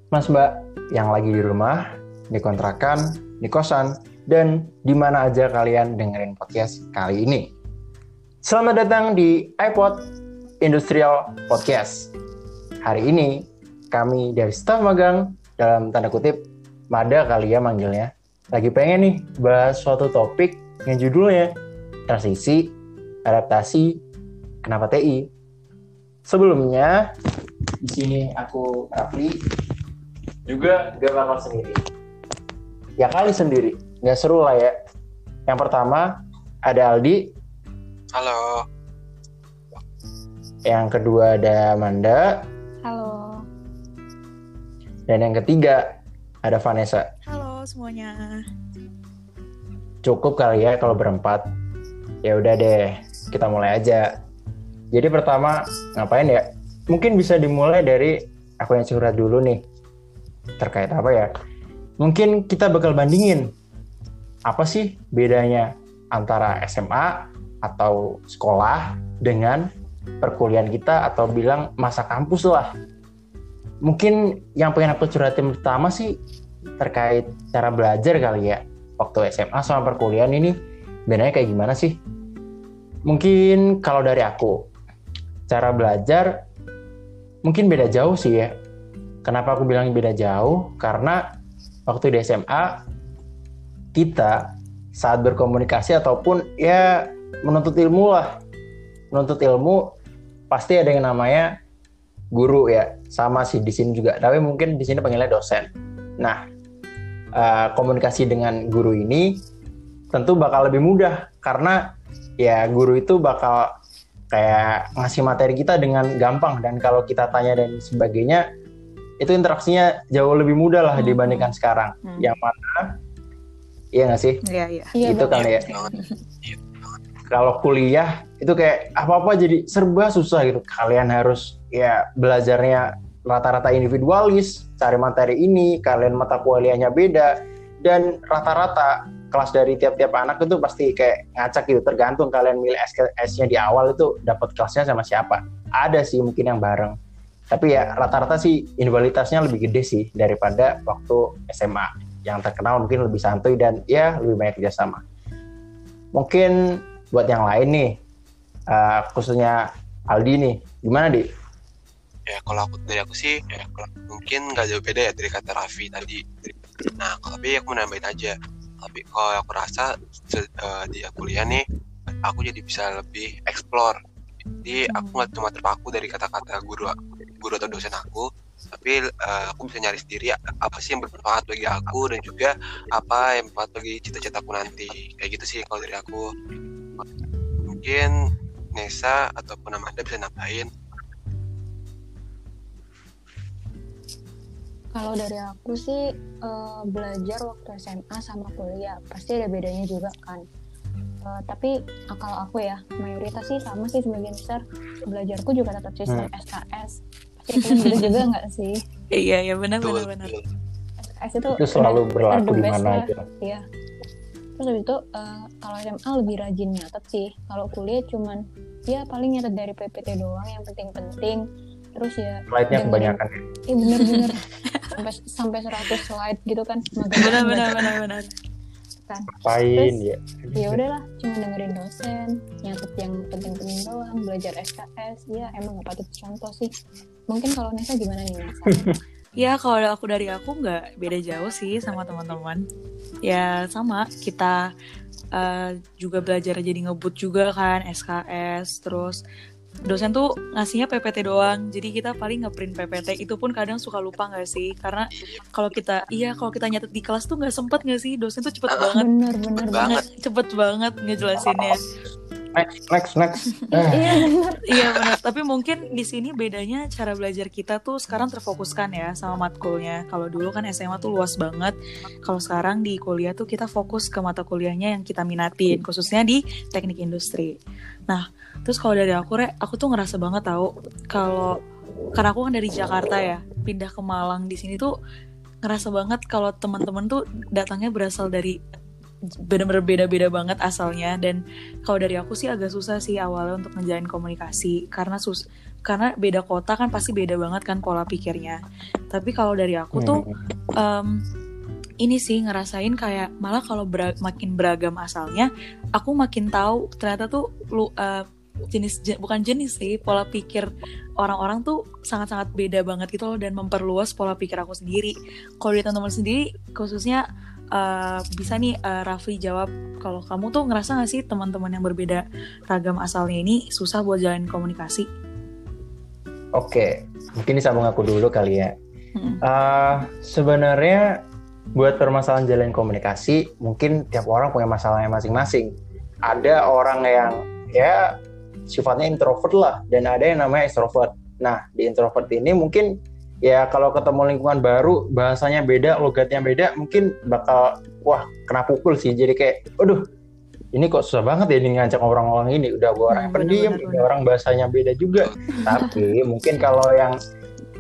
Mas Mbak yang lagi di rumah, di kontrakan, di kosan, dan di mana aja kalian dengerin podcast kali ini. Selamat datang di iPod Industrial Podcast. Hari ini kami dari staf magang dalam tanda kutip Mada kali ya manggilnya. Lagi pengen nih bahas suatu topik yang judulnya transisi, adaptasi, kenapa TI. Sebelumnya di sini aku Rafli juga gak bakal sendiri. Ya kali sendiri, nggak seru lah ya. Yang pertama ada Aldi, Halo. yang kedua ada Manda, Halo. dan yang ketiga ada Vanessa. Halo semuanya. Cukup kali ya kalau berempat. Ya udah deh, kita mulai aja. Jadi pertama ngapain ya? Mungkin bisa dimulai dari aku yang curhat dulu nih. Terkait apa ya? Mungkin kita bakal bandingin apa sih bedanya antara SMA atau sekolah dengan perkuliahan kita atau bilang masa kampus lah. Mungkin yang pengen aku curhatin pertama sih terkait cara belajar kali ya. Waktu SMA sama perkuliahan ini bedanya kayak gimana sih? Mungkin kalau dari aku, cara belajar mungkin beda jauh sih ya. Kenapa aku bilang beda jauh? Karena waktu di SMA kita saat berkomunikasi ataupun ya menuntut ilmu lah. Menuntut ilmu pasti ada yang namanya guru ya, sama sih di sini juga. Tapi mungkin di sini panggilnya dosen. Nah, eh, komunikasi dengan guru ini tentu bakal lebih mudah karena ya guru itu bakal kayak ngasih materi kita dengan gampang dan kalau kita tanya dan sebagainya itu interaksinya jauh lebih mudah lah Hmm. dibandingkan sekarang. Hmm. Yang mana Iya nggak sih? Iya, iya. Iya, itu Bang. kali ya. Kalau kuliah itu kayak apa-apa jadi serba susah gitu. Kalian harus ya belajarnya rata-rata individualis, cari materi ini, kalian mata kuliahnya beda dan rata-rata kelas dari tiap-tiap anak itu pasti kayak ngacak gitu. Tergantung kalian milih SKS-nya di awal itu dapat kelasnya sama siapa. Ada sih mungkin yang bareng. Tapi ya rata-rata sih individualitasnya lebih gede sih daripada waktu SMA yang terkenal mungkin lebih santuy dan ya lebih banyak kerjasama. Mungkin buat yang lain nih, eh, khususnya Aldi nih, gimana di? Ya kalau aku dari aku sih ya kalau mungkin nggak jauh beda ya dari kata Raffi tadi. Nah tapi aku mau nambahin aja. Tapi kalau aku rasa eh, di kuliah nih aku jadi bisa lebih explore. Jadi aku nggak cuma terpaku dari kata-kata guru guru atau dosen aku tapi eh, aku bisa nyari sendiri apa sih yang bermanfaat bagi aku dan juga apa yang bermanfaat bagi cita-citaku nanti. Kayak gitu sih kalau dari aku. Mungkin Nesa ataupun Amanda bisa nambahin Kalau dari aku sih eh, belajar waktu SMA sama kuliah pasti ada bedanya juga kan. Eh, tapi eh, kalau aku ya mayoritas sih sama sih sebagian besar belajarku juga tetap sistem SKS. Pasti kalian gitu juga nggak sih? Iya, iya benar benar benar. SKS itu Itu selalu berlaku di mana aja. Iya. Terus habis itu eh, kalau SMA lebih rajin nyatet sih. Kalau kuliah cuman ya paling nyatet dari PPT doang yang penting-penting. Terus ya Slide-nya kebanyakan. Iya bener-bener sampai sampai 100 slide gitu kan. Banget benar benar benar. kan. Ngapain Terus, ya? Ya udahlah, cuma dengerin dosen, nyatet yang penting-penting doang, belajar SKS. Ya emang nggak patut contoh sih. Mungkin kalau Nesa gimana nih Nesa? Ya kalau aku dari aku nggak beda jauh sih sama teman-teman. Ya sama kita eh, juga belajar jadi ngebut juga kan SKS terus dosen tuh ngasihnya PPT doang jadi kita paling ngeprint PPT itu pun kadang suka lupa nggak sih karena kalau kita iya kalau kita nyatet di kelas tuh nggak sempet nggak sih dosen tuh cepet banget Bener-bener banget. banget. cepet banget ngejelasinnya Next, next, next. Iya bener. Iya benar, tapi mungkin di sini bedanya cara belajar kita tuh sekarang terfokuskan ya sama matkulnya. Kalau dulu kan SMA tuh luas banget. Kalau sekarang di kuliah tuh kita fokus ke mata kuliahnya yang kita minatin, khususnya di teknik industri. Nah, terus kalau dari aku, Re, aku tuh ngerasa banget tahu kalau karena aku kan dari Jakarta ya, pindah ke Malang di sini tuh ngerasa banget kalau teman-teman tuh datangnya berasal dari bener-bener beda-beda banget asalnya. Dan kalau dari aku sih agak susah sih awalnya untuk ngejalin komunikasi karena sus karena beda kota kan pasti beda banget kan pola pikirnya. Tapi kalau dari aku tuh em, ini sih ngerasain kayak malah kalau bera- makin beragam asalnya aku makin tahu ternyata tuh lu eh, jenis je- bukan jenis sih pola pikir orang-orang tuh sangat-sangat beda banget gitu loh dan memperluas pola pikir aku sendiri kalau dari teman-teman sendiri khususnya eh, bisa nih eh, Rafli jawab kalau kamu tuh ngerasa gak sih teman-teman yang berbeda ragam asalnya ini susah buat jalin komunikasi Oke, mungkin disambung aku dulu kali ya. Mm. Eh, sebenarnya buat permasalahan jalan komunikasi, mungkin tiap orang punya masalahnya masing-masing. Ada orang yang ya sifatnya introvert lah, dan ada yang namanya extrovert. Nah, di introvert ini mungkin ya kalau ketemu lingkungan baru, bahasanya beda, logatnya beda, mungkin bakal wah kena pukul sih. Jadi kayak, aduh, ini kok susah banget ya ini ngajak orang-orang ini. Udah gue orang Hmm, pendiam, benar-benar, ini orang bahasanya beda juga. Tapi mungkin kalau yang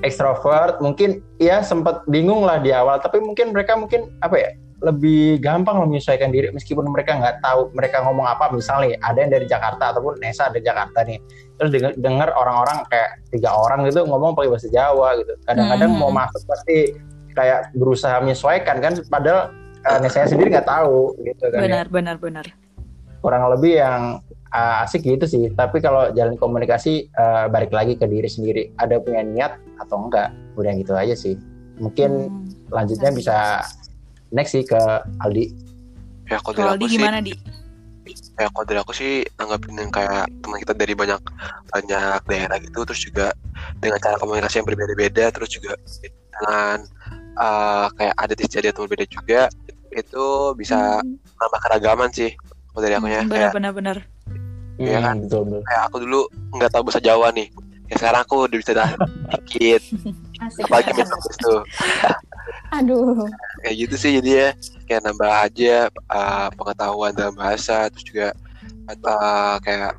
ekstrovert mungkin ya sempat bingung lah di awal. Tapi mungkin mereka mungkin apa ya lebih gampang menyesuaikan diri meskipun mereka nggak tahu mereka ngomong apa. Misalnya ada yang dari Jakarta ataupun Nesa dari Jakarta nih. Terus denger, denger orang-orang kayak tiga orang gitu ngomong pakai bahasa Jawa gitu. Kadang-kadang Hmm. mau masuk pasti kayak berusaha menyesuaikan kan padahal uh, Nesa sendiri nggak tahu gitu kan ya. Benar benar benar. Kurang lebih yang uh, asik gitu sih. Tapi kalau jalan komunikasi uh, balik lagi ke diri sendiri, ada punya niat atau enggak, udah gitu aja sih. Mungkin Hmm. lanjutnya bisa next sih ke Aldi. ya kalau dari aku Aldi sih gimana di ya kalau dari aku sih anggapin yang kayak teman kita dari banyak banyak daerah gitu terus juga dengan cara komunikasi yang berbeda-beda terus juga dengan eh, kayak adat istiadat yang berbeda juga itu bisa nambah keragaman sih kalau dari aku ya Hmm, kayak benar-benar Iya kan? Hmm, betul betul. kayak aku dulu nggak tahu bahasa Jawa nih ya sekarang aku udah bisa dah dikit Asik apalagi minta tuh Aduh. kayak gitu sih jadi ya kayak nambah aja uh, pengetahuan dalam bahasa terus juga uh, kayak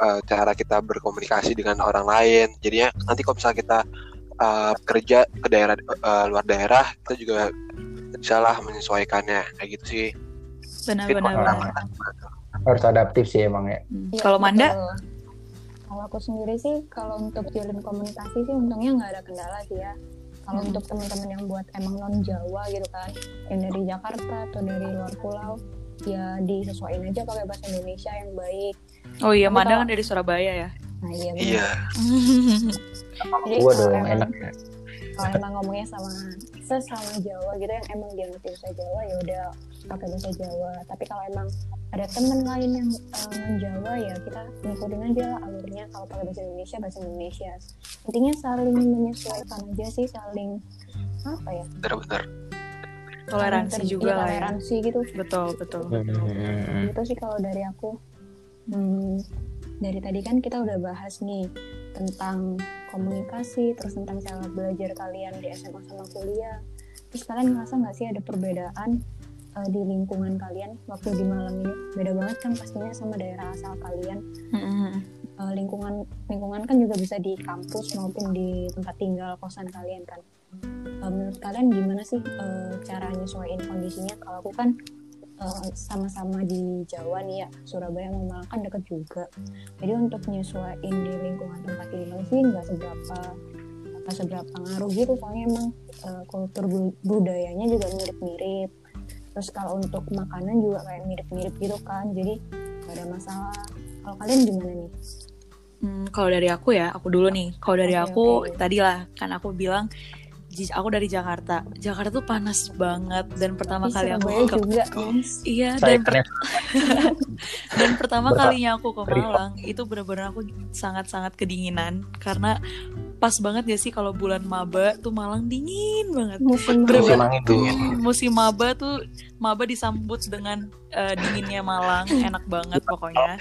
uh, cara kita berkomunikasi dengan orang lain jadinya nanti kalau misalnya kita uh, kerja ke daerah uh, luar daerah kita juga bisa lah menyesuaikannya kayak gitu sih Benar-benar. Harus adaptif sih emang ya. Iya, Kalau Manda. Kalau aku sendiri sih, kalau untuk jalin komunikasi sih untungnya nggak ada kendala sih ya. Kalau Hmm. untuk teman-teman yang buat emang non Jawa gitu kan, yang dari Jakarta atau dari luar pulau, ya disesuaikan aja pakai bahasa Indonesia yang baik. oh iya, Manda kan dari Surabaya ya. Nah iya benar. iya Jadi Gua dong emang- enak ya. Kalau emang ngomongnya sama sesama Jawa gitu yang emang dia ngerti bahasa Jawa ya udah pakai bahasa Jawa. Tapi kalau emang ada temen lain yang non Jawa ya kita ngikutin aja lah alurnya. Kalau pakai bahasa Indonesia bahasa Indonesia. Intinya saling menyesuaikan aja sih, saling apa ya? benar-benar Toleransi saling ter- juga lah ya. Toleransi gitu. Betul, betul. Hmm. Gitu sih kalau dari aku. Hmm, dari tadi kan kita udah bahas nih tentang komunikasi, terus tentang cara belajar kalian di SMA sama kuliah. Terus kalian ngerasa nggak sih ada perbedaan eh, di lingkungan kalian waktu di Malang ini? Beda banget kan pastinya sama daerah asal kalian. Mm-mm. Eh, lingkungan lingkungan kan juga bisa di kampus maupun di tempat tinggal kosan kalian kan. Eh, menurut kalian gimana sih eh, cara nyesuaiin kondisinya? Kalau aku kan eh, sama-sama di Jawa nih ya, Surabaya sama Malang kan deket juga. Jadi untuk nyesuaiin di lingkungan tempat tinggal sih nggak seberapa nggak seberapa ngaruh gitu soalnya emang eh, kultur bu- budayanya juga mirip-mirip. Terus kalau untuk makanan juga kayak mirip-mirip gitu kan, jadi nggak ada masalah. Kalau kalian gimana nih? Hmm, kalau dari aku ya, aku dulu nih. Kalau dari aku oke. tadi lah kan aku bilang aku dari Jakarta. Jakarta tuh panas banget dan pertama Ih, kali aku ke juga, guys. Iya, dan per- dan pertama kalinya aku ke. Malang itu bener-bener aku sangat-sangat kedinginan karena pas banget ya sih kalau bulan maba tuh Malang dingin banget. Musim Bener-bener. Musim angin dingin. Musim maba tuh maba disambut dengan eh, dinginnya Malang, enak banget pokoknya.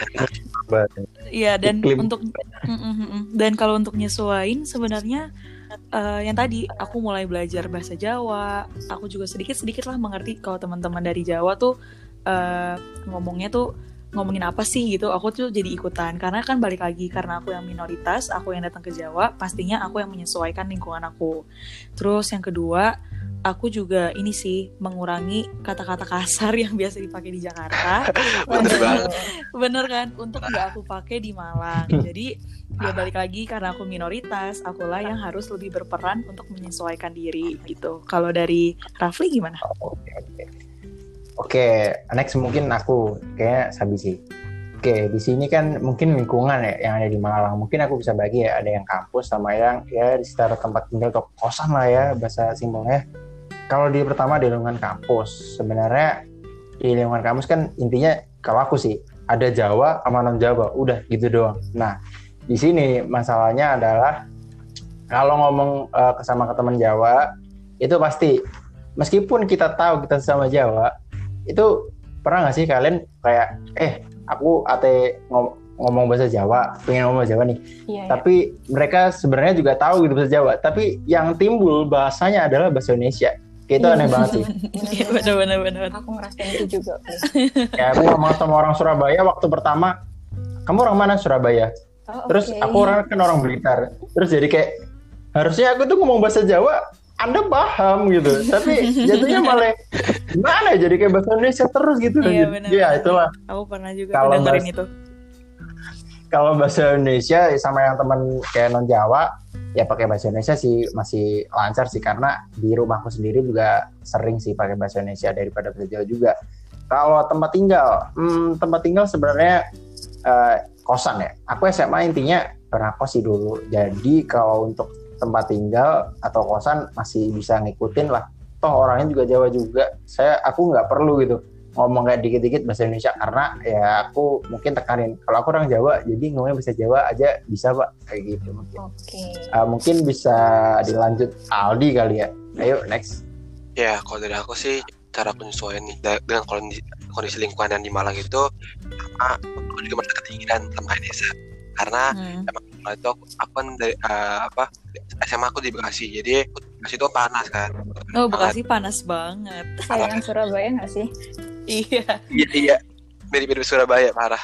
Iya dan Iklim. untuk Mm, mm, mm, mm. dan kalau untuk nyesuain sebenarnya eh, yang tadi aku mulai belajar bahasa Jawa, aku juga sedikit sedikit lah mengerti kalau teman-teman dari Jawa tuh eh, ngomongnya tuh ngomongin apa sih gitu. Aku tuh jadi ikutan karena kan balik lagi karena aku yang minoritas, aku yang datang ke Jawa, pastinya aku yang menyesuaikan lingkungan aku. Terus yang kedua aku juga ini sih mengurangi kata-kata kasar yang biasa dipakai di Jakarta. Bener banget. bener kan? Untuk nggak aku pakai di Malang. Jadi ya balik lagi karena aku minoritas akulah yang harus lebih berperan untuk menyesuaikan diri gitu. Kalau dari Rafli gimana? Oke, oke. Oke, next mungkin aku. Kayak Sabi sih. Oke, di sini kan mungkin lingkungan ya yang ada di Malang. Mungkin aku bisa bagi ya, ada yang kampus sama yang ya di sekitar tempat tinggal atau kosan lah ya bahasa simpelnya. Kalau di pertama di lingkungan kampus, sebenarnya di lingkungan kampus kan intinya kalau aku sih ada Jawa sama non Jawa, udah gitu doang. Nah, di sini masalahnya adalah kalau ngomong ke sama ke teman Jawa itu pasti meskipun kita tahu kita sama Jawa itu pernah nggak sih kalian kayak eh aku ate ngom- ngomong bahasa Jawa pengen ngomong bahasa Jawa nih Iya, iya. tapi mereka sebenarnya juga tahu gitu bahasa Jawa tapi yang timbul bahasanya adalah bahasa Indonesia Kayak itu aneh banget sih Iya benar-benar benar. Aku ngerasain itu juga. kayak aku ngomong sama orang Surabaya waktu pertama kamu orang mana Surabaya Oh, terus oke. aku orang kan orang Blitar terus jadi kayak harusnya aku tuh ngomong bahasa Jawa anda paham gitu. Tapi jatuhnya malah gimana ya? Jadi kayak bahasa Indonesia terus gitu. Iya, Jadi, benar. ya itulah. Aku pernah juga Kalau dengerin itu. kalau bahasa Indonesia sama yang teman kayak non Jawa ya pakai bahasa Indonesia sih masih lancar sih. Karena di rumahku sendiri juga sering sih pakai bahasa Indonesia daripada bahasa Jawa juga. Kalau tempat tinggal hmm, tempat tinggal sebenarnya eh, kosan ya. Aku SMA intinya pernah kos sih dulu. Jadi kalau untuk tempat tinggal atau kosan masih bisa ngikutin lah. Toh orangnya juga Jawa juga. Saya aku nggak perlu gitu ngomong kayak dikit-dikit bahasa Indonesia karena ya aku mungkin tekanin. Kalau aku orang Jawa jadi ngomongnya bahasa Jawa aja bisa pak. Kayak gitu mungkin. Oke. Uh, mungkin bisa dilanjut. Aldi kali ya. Ayo next. Ya, kalau dari aku sih cara penyesuaian nih dengan kondisi, kondisi lingkungan yang di Malang itu sama aku juga merasa ketinggian sama desa karena Hmm. emang kalau itu aku, aku kan dari eh, apa SMA aku di Bekasi. Jadi Bekasi itu panas kan? Oh, Bekasi panas banget. Sayangan Surabaya nggak sih? Iya. iya iya. Mirip-mirip Surabaya parah.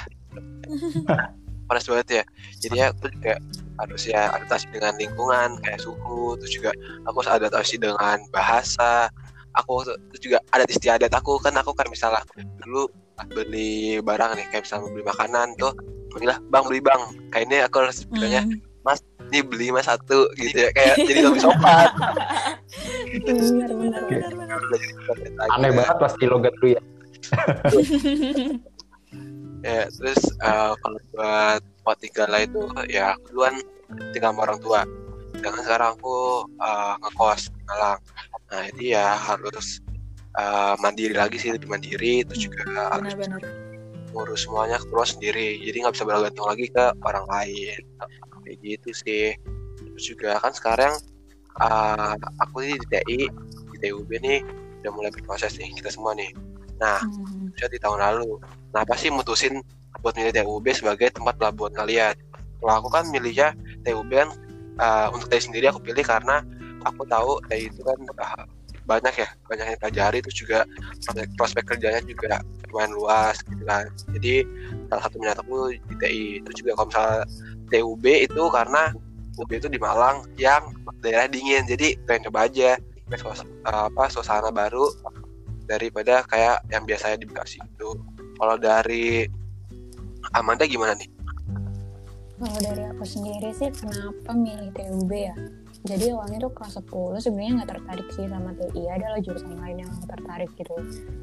Panas banget ya. Jadi ya aku juga harus ya adaptasi dengan lingkungan kayak suhu. Terus juga aku harus adaptasi dengan bahasa. Aku terus juga adat istiadat aku. Kan aku kan misalnya dulu beli barang nih kayak misalnya beli makanan tuh bilang bang beli bang. Kayaknya aku harus bilangnya Hmm. ini beli mas satu gitu ya. Kayak jadi lebih sopan. Aneh banget pasti logat lu ya. Ya terus eh, kalau buat tinggal lah itu ya aku duluan tinggal sama orang tua. Sedangkan sekarang aku eh, ngekos di Malang. Nah jadi ya harus eh, mandiri lagi sih lebih mandiri terus juga harus Benar-benar. ngurus semuanya keluar sendiri jadi nggak bisa bergantung lagi ke orang lain kayak gitu sih terus juga kan sekarang eh, aku di TI di TUB nih udah mulai berproses nih kita semua nih nah Hmm. di tahun lalu. Kenapa sih mutusin buat milih TUB sebagai tempat pelabuhan kalian? Kalau aku kan milihnya TUB kan uh, untuk TI sendiri aku pilih karena aku tahu TI itu kan uh, banyak ya, banyak yang pelajari terus juga prospek, kerjanya juga lumayan luas gitu kan. Jadi salah satu minat aku di TI. Terus juga kalau misalnya TUB itu karena UB itu di Malang yang daerah dingin, jadi pengen coba aja apa suasana baru daripada kayak yang biasanya di Bekasi itu. Kalau dari Amanda gimana nih? Kalau dari aku sendiri sih kenapa milih TUB ya? Jadi awalnya tuh kelas 10 sebenarnya nggak tertarik sih sama TI, adalah jurusan lain yang aku tertarik gitu.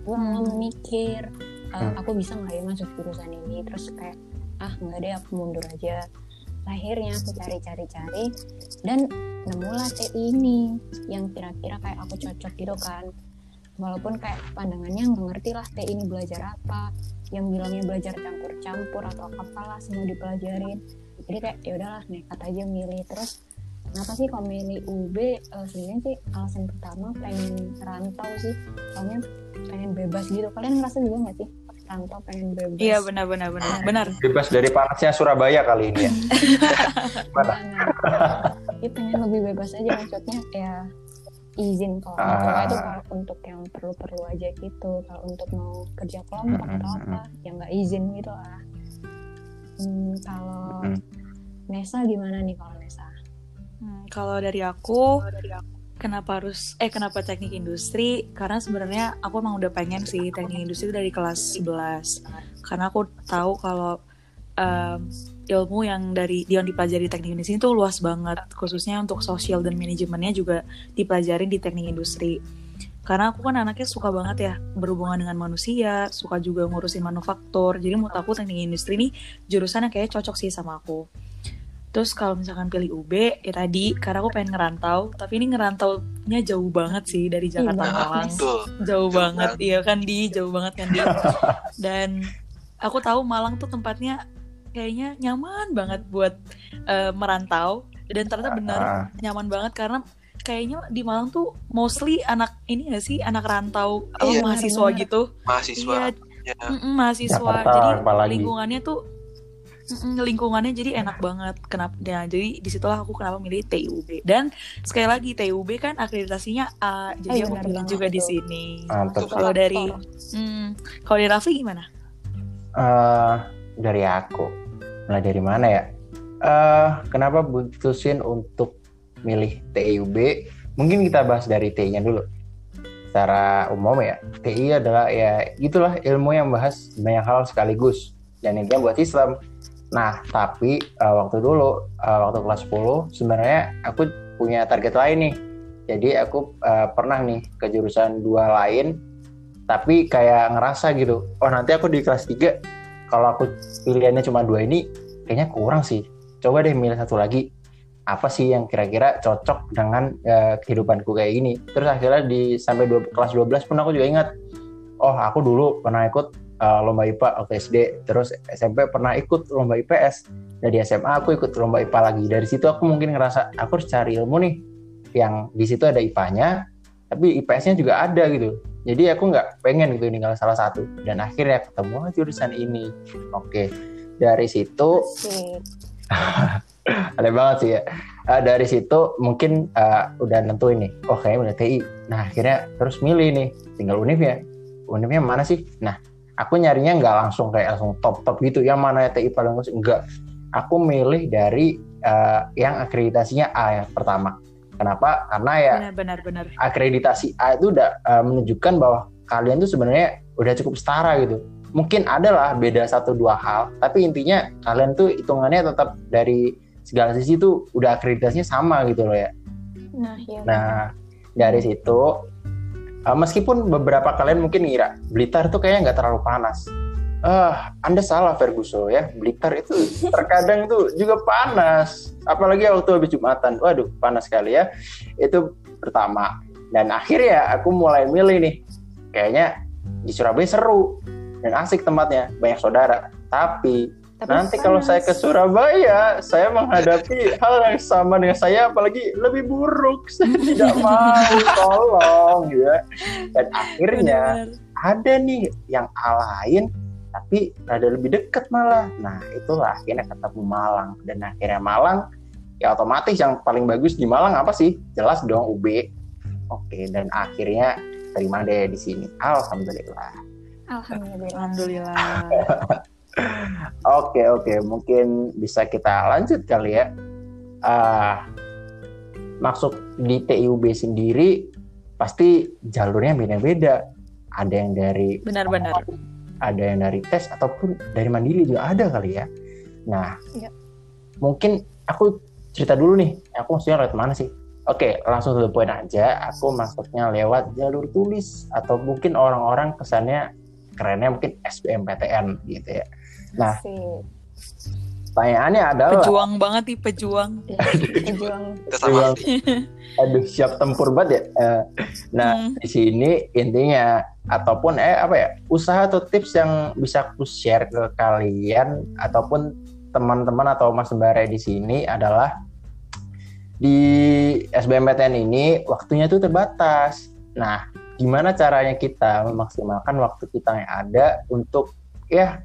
Gue lama mikir, "Eh, Hmm. aku bisa nggak ya masuk jurusan ini? Terus kayak, ah nggak deh aku mundur aja. Akhirnya aku cari-cari-cari dan nemulah TI ini yang kira-kira kayak aku cocok gitu kan. Walaupun kayak pandangannya nggak ngerti lah TI ini belajar apa, yang bilangnya belajar campur-campur atau apalah semua dipelajarin jadi kayak ya udahlah nekat aja milih terus kenapa sih kalau milih UB eh, sebenarnya sih alasan pertama pengen rantau sih soalnya pengen bebas gitu kalian ngerasa juga nggak sih rantau pengen bebas Iya benar-benar benar. Benar. bebas dari panasnya Surabaya kali ini ya Mana? Iya pengen lebih bebas aja maksudnya ya izin kalau Ah. ah. itu kalau untuk yang perlu-perlu aja gitu kalau untuk mau kerja kelompok Mm, atau apa ya nggak izin gitu lah hmm, kalau Mm. Nesa gimana nih kalau Hmm, kalau dari aku, kenapa harus eh kenapa teknik industri? Karena sebenarnya aku emang udah pengen sih teknik industri dari kelas 11. Karena aku tahu kalau em, ilmu yang dari yang dipelajari di teknik industri itu luas banget, khususnya untuk sosial dan manajemennya juga dipelajari di teknik industri. Karena aku kan anaknya suka banget ya berhubungan dengan manusia, suka juga ngurusin manufaktur. Jadi menurut aku teknik industri ini jurusan yang kayaknya cocok sih sama aku. Terus kalau misalkan pilih UB, ya tadi karena aku pengen ngerantau, tapi ini ngerantaunya jauh banget sih dari Jakarta banget, Malang. Betul. Jauh Jauh banget, banget. iya kan di, jauh banget kan di. Dan aku tahu Malang tuh tempatnya kayaknya nyaman banget buat eh, merantau dan ternyata benar Ah, nyaman banget karena kayaknya di Malang tuh mostly anak ini gak sih anak rantau apa, Iya. mahasiswa Benar. gitu Mahasiswa. Iya, Ya. Mm-mm, mahasiswa Jakarta jadi apalagi. lingkungannya tuh mm-mm, lingkungannya jadi enak banget. Kenapa nah, jadi di situlah aku kenapa milih TUB dan sekali lagi TUB kan akreditasinya A jadi Iya, aku benar pilih juga di sini. Sih. kalau dari hmm, kalau dari Raffi gimana? Eh, dari aku. Mulai dari mana ya? Eh kenapa putusin untuk milih TIUB mungkin kita bahas dari TI-nya dulu. Secara umum ya. TI adalah ya itulah ilmu yang bahas banyak hal sekaligus. Dan intinya buat Islam nah tapi eh, waktu dulu eh, waktu kelas 10 sebenarnya aku punya target lain nih. Jadi aku eh, pernah nih ke jurusan dua lain tapi kayak ngerasa gitu oh nanti aku di kelas 3 kalau aku pilihannya cuma dua ini kayaknya kurang sih. Coba deh milih satu lagi. Apa sih yang kira-kira cocok dengan eh, kehidupanku kayak gini? Terus akhirnya di sampai dua, kelas 12 pun aku juga ingat oh aku dulu pernah ikut uh, lomba IPA waktu SD terus SMP pernah ikut lomba IPS dan di SMA aku ikut lomba IPA lagi. Dari situ aku mungkin ngerasa aku harus cari ilmu nih. Yang di situ ada IPA-nya tapi IPS-nya juga ada gitu. Jadi aku nggak pengen gitu tinggal salah satu. Dan akhirnya ketemu "Oh, jurusan ini. Oke dari situ aneh banget sih ya. Eh, dari situ mungkin eh, udah nentuin nih. Oh udah TI nah akhirnya terus milih nih. Tinggal univ ya. Univnya mana sih? Nah aku nyarinya nggak langsung kayak langsung top top gitu yang mana TI paling bagus enggak aku milih dari eh, yang akreditasinya A yang pertama kenapa karena ya Benar benar benar. akreditasi A itu udah uh, menunjukkan bahwa kalian tuh sebenarnya udah cukup setara gitu. Mungkin adalah beda satu dua hal, tapi intinya kalian tuh hitungannya tetap dari segala sisi tuh udah akreditasinya sama gitu loh ya. Nah, ya. Nah dari situ uh, meskipun beberapa kalian mungkin ngira Blitar tuh kayaknya nggak terlalu panas. Ah, Anda salah Ferguson ya. Blitar itu terkadang tuh juga panas. Apalagi waktu habis Jumatan. Waduh, panas sekali ya. Itu pertama. Dan akhirnya aku mulai milih nih. Kayaknya di Surabaya seru dan asik tempatnya, banyak saudara. Tapi, Tapi nanti kalau saya ke panas. Surabaya, saya menghadapi hal yang sama dengan saya, apalagi lebih buruk. Saya tidak mau, tolong ya. Dan akhirnya Benar-benar. ada nih yang lain tapi rada lebih deket malah nah itulah akhirnya ketemu Malang dan akhirnya Malang ya otomatis yang paling bagus di Malang apa sih jelas dong UB oke dan akhirnya terima deh di sini alhamdulillah Alhamdulillah. Alhamdulillah. Oke oke mungkin bisa kita lanjut kali ya ah masuk di TIUB sendiri pasti jalurnya beda-beda ada yang dari Benar-benar. ada yang dari tes ataupun dari mandiri juga ada kali ya. Nah, Iya. mungkin aku cerita dulu nih, aku maksudnya lewat mana sih? Oke, langsung to the point aja. Aku masuknya lewat jalur tulis atau mungkin orang-orang kesannya kerennya mungkin SBMPTN gitu ya. Nah, Asik. pertanyaannya adalah, Pejuang banget nih pejuang. Ya, pejuang Kita sama aduh siap tempur banget ya. Eh, Nah, Hmm. di sini intinya ataupun eh apa ya usaha atau tips yang bisa aku share ke kalian ataupun teman-teman atau mas sembara di sini adalah di SBMPTN ini waktunya tuh terbatas. Nah, gimana caranya kita memaksimalkan waktu kita yang ada untuk ya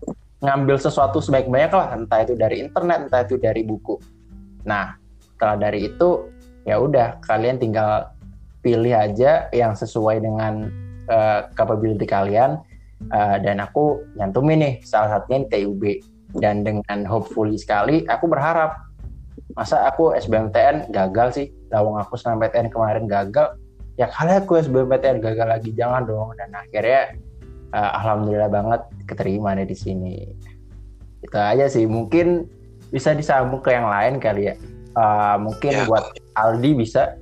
ngambil sesuatu sebaik-baiknya lah, entah itu dari internet, entah itu dari buku. Nah, setelah dari itu ya udah kalian tinggal pilih aja yang sesuai dengan uh, capability kalian Uh, dan aku nyantumin nih salah satunya di TUB dan dengan hopefully sekali aku berharap masa aku SBMPTN gagal sih? Lawang aku SNMPTN kemarin gagal. Ya kali aku SBMPTN gagal lagi jangan dong. Dan akhirnya uh, alhamdulillah banget keterima deh di sini itu aja sih mungkin bisa disambung ke yang lain kali ya Uh, mungkin Ya, buat Aldi bisa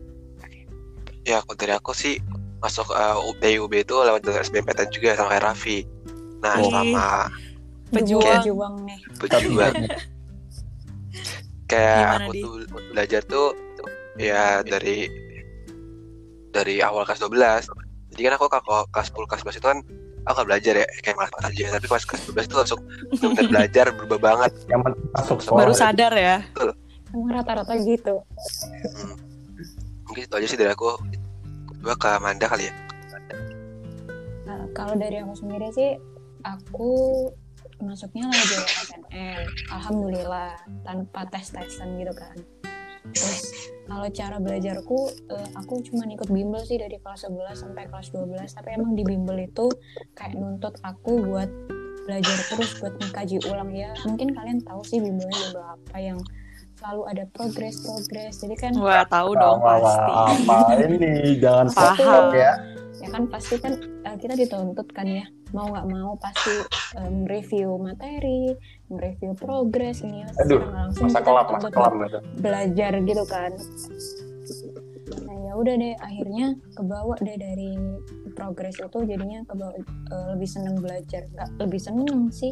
ya aku dari aku sih masuk uh, UB itu lewat jalur SBMPTN juga sama kayak Raffi. Nah, Ih. sama Pejuang. Pejuang nih. pejuang kayak Gimana, aku Di? tuh belajar tuh ya dari dari awal kelas 12 jadi kan aku kalau kelas 10 kelas 11 itu kan aku gak belajar ya kayak malas aja tapi pas kelas 12 itu langsung benar belajar berubah banget yang masuk sekolah Baru sadar ya. Rata-rata gitu. Hmm. mungkin itu aja sih dari aku coba ke Manda kali ya Nah, kalau dari aku sendiri sih, aku masuknya jalur SNM. Alhamdulillah, tanpa tes-tesan gitu kan. Terus kalau cara belajarku, eh, aku cuma ikut bimbel sih dari kelas 11 sampai kelas 12. Tapi emang di bimbel itu kayak nuntut aku buat belajar terus buat mengkaji ulang ya. Mungkin kalian tahu sih bimbelnya bimbel apa yang selalu ada progres-progres. Jadi kan Wah, tahu dong Wah, wah, pasti. apa ini jangan Paham. paham ya ya kan pasti kan eh, kita dituntut kan ya mau nggak mau pasti em, review materi review progres ini ya, Aduh, langsung masa kelam masa gitu. belajar gitu kan. Nah ya udah deh akhirnya kebawa deh dari progres itu jadinya kebawa eh, lebih seneng belajar. Nggak lebih seneng sih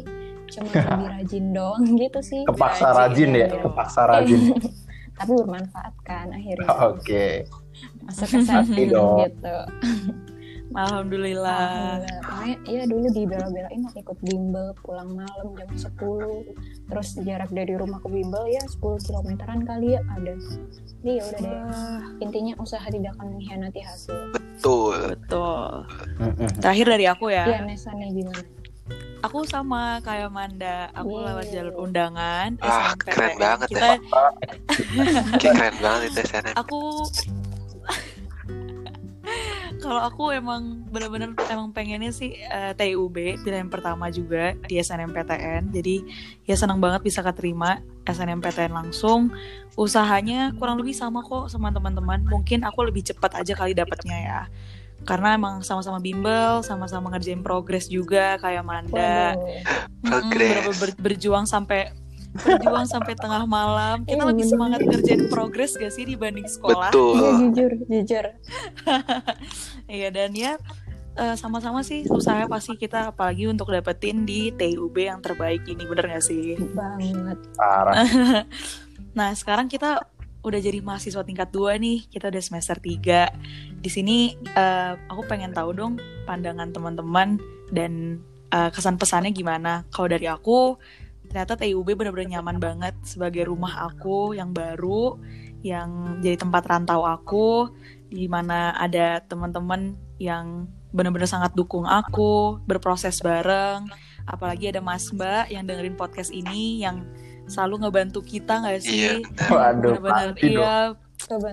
cuma lebih rajin doang gitu sih. Kepaksa Rajin, rajin ya iya. kepaksa rajin. Tapi bermanfaat kan akhirnya. Oke. Masuk ke gitu Alhamdulillah. Alhamdulillah. Makanya iya dulu dibela-belain ikut bimbel pulang malam jam 10. Terus jarak dari rumah ke bimbel ya 10 kilometeran kali ya ada. Jadi ya udah deh. Intinya usaha tidak akan mengkhianati hasil. Betul. betul. Terakhir dari aku ya. Iya, Nesa nih gimana? Aku sama kayak Manda. Aku Yeay. lewat jalur undangan. Ah, keren banget ya. Kita, Kayak keren banget itu SNM. aku kalau aku emang bener-bener emang pengennya sih eh, TUB pilihan pertama juga di SNMPTN jadi ya senang banget bisa keterima SNMPTN langsung. Usahanya kurang lebih sama kok sama teman-teman. Mungkin aku lebih cepat aja kali dapatnya ya. Karena emang sama-sama bimbel sama-sama ngerjain progres juga kayak Manda. Mm-mm, Progres. bener-bener ber- berjuang sampai berjuang sampai tengah malam kita Iya, lebih semangat ngerjain progres gak sih dibanding sekolah Iya Betul. jujur, jujur. Iya dan ya eh, sama-sama sih usaha pasti kita apalagi untuk dapetin di TUB yang terbaik ini bener gak sih? Banget. Parah. Nah sekarang kita udah jadi mahasiswa tingkat 2 nih kita udah semester 3 di sini eh, aku pengen tahu dong pandangan teman-teman dan eh, kesan pesannya gimana kalau dari aku ternyata TUB bener-bener nyaman banget sebagai rumah aku yang baru yang jadi tempat rantau aku di mana ada teman-teman yang bener-bener sangat dukung aku berproses bareng apalagi ada Mas Mbak yang dengerin podcast ini yang selalu ngebantu kita nggak sih Iya, benar. Waduh, dong. iya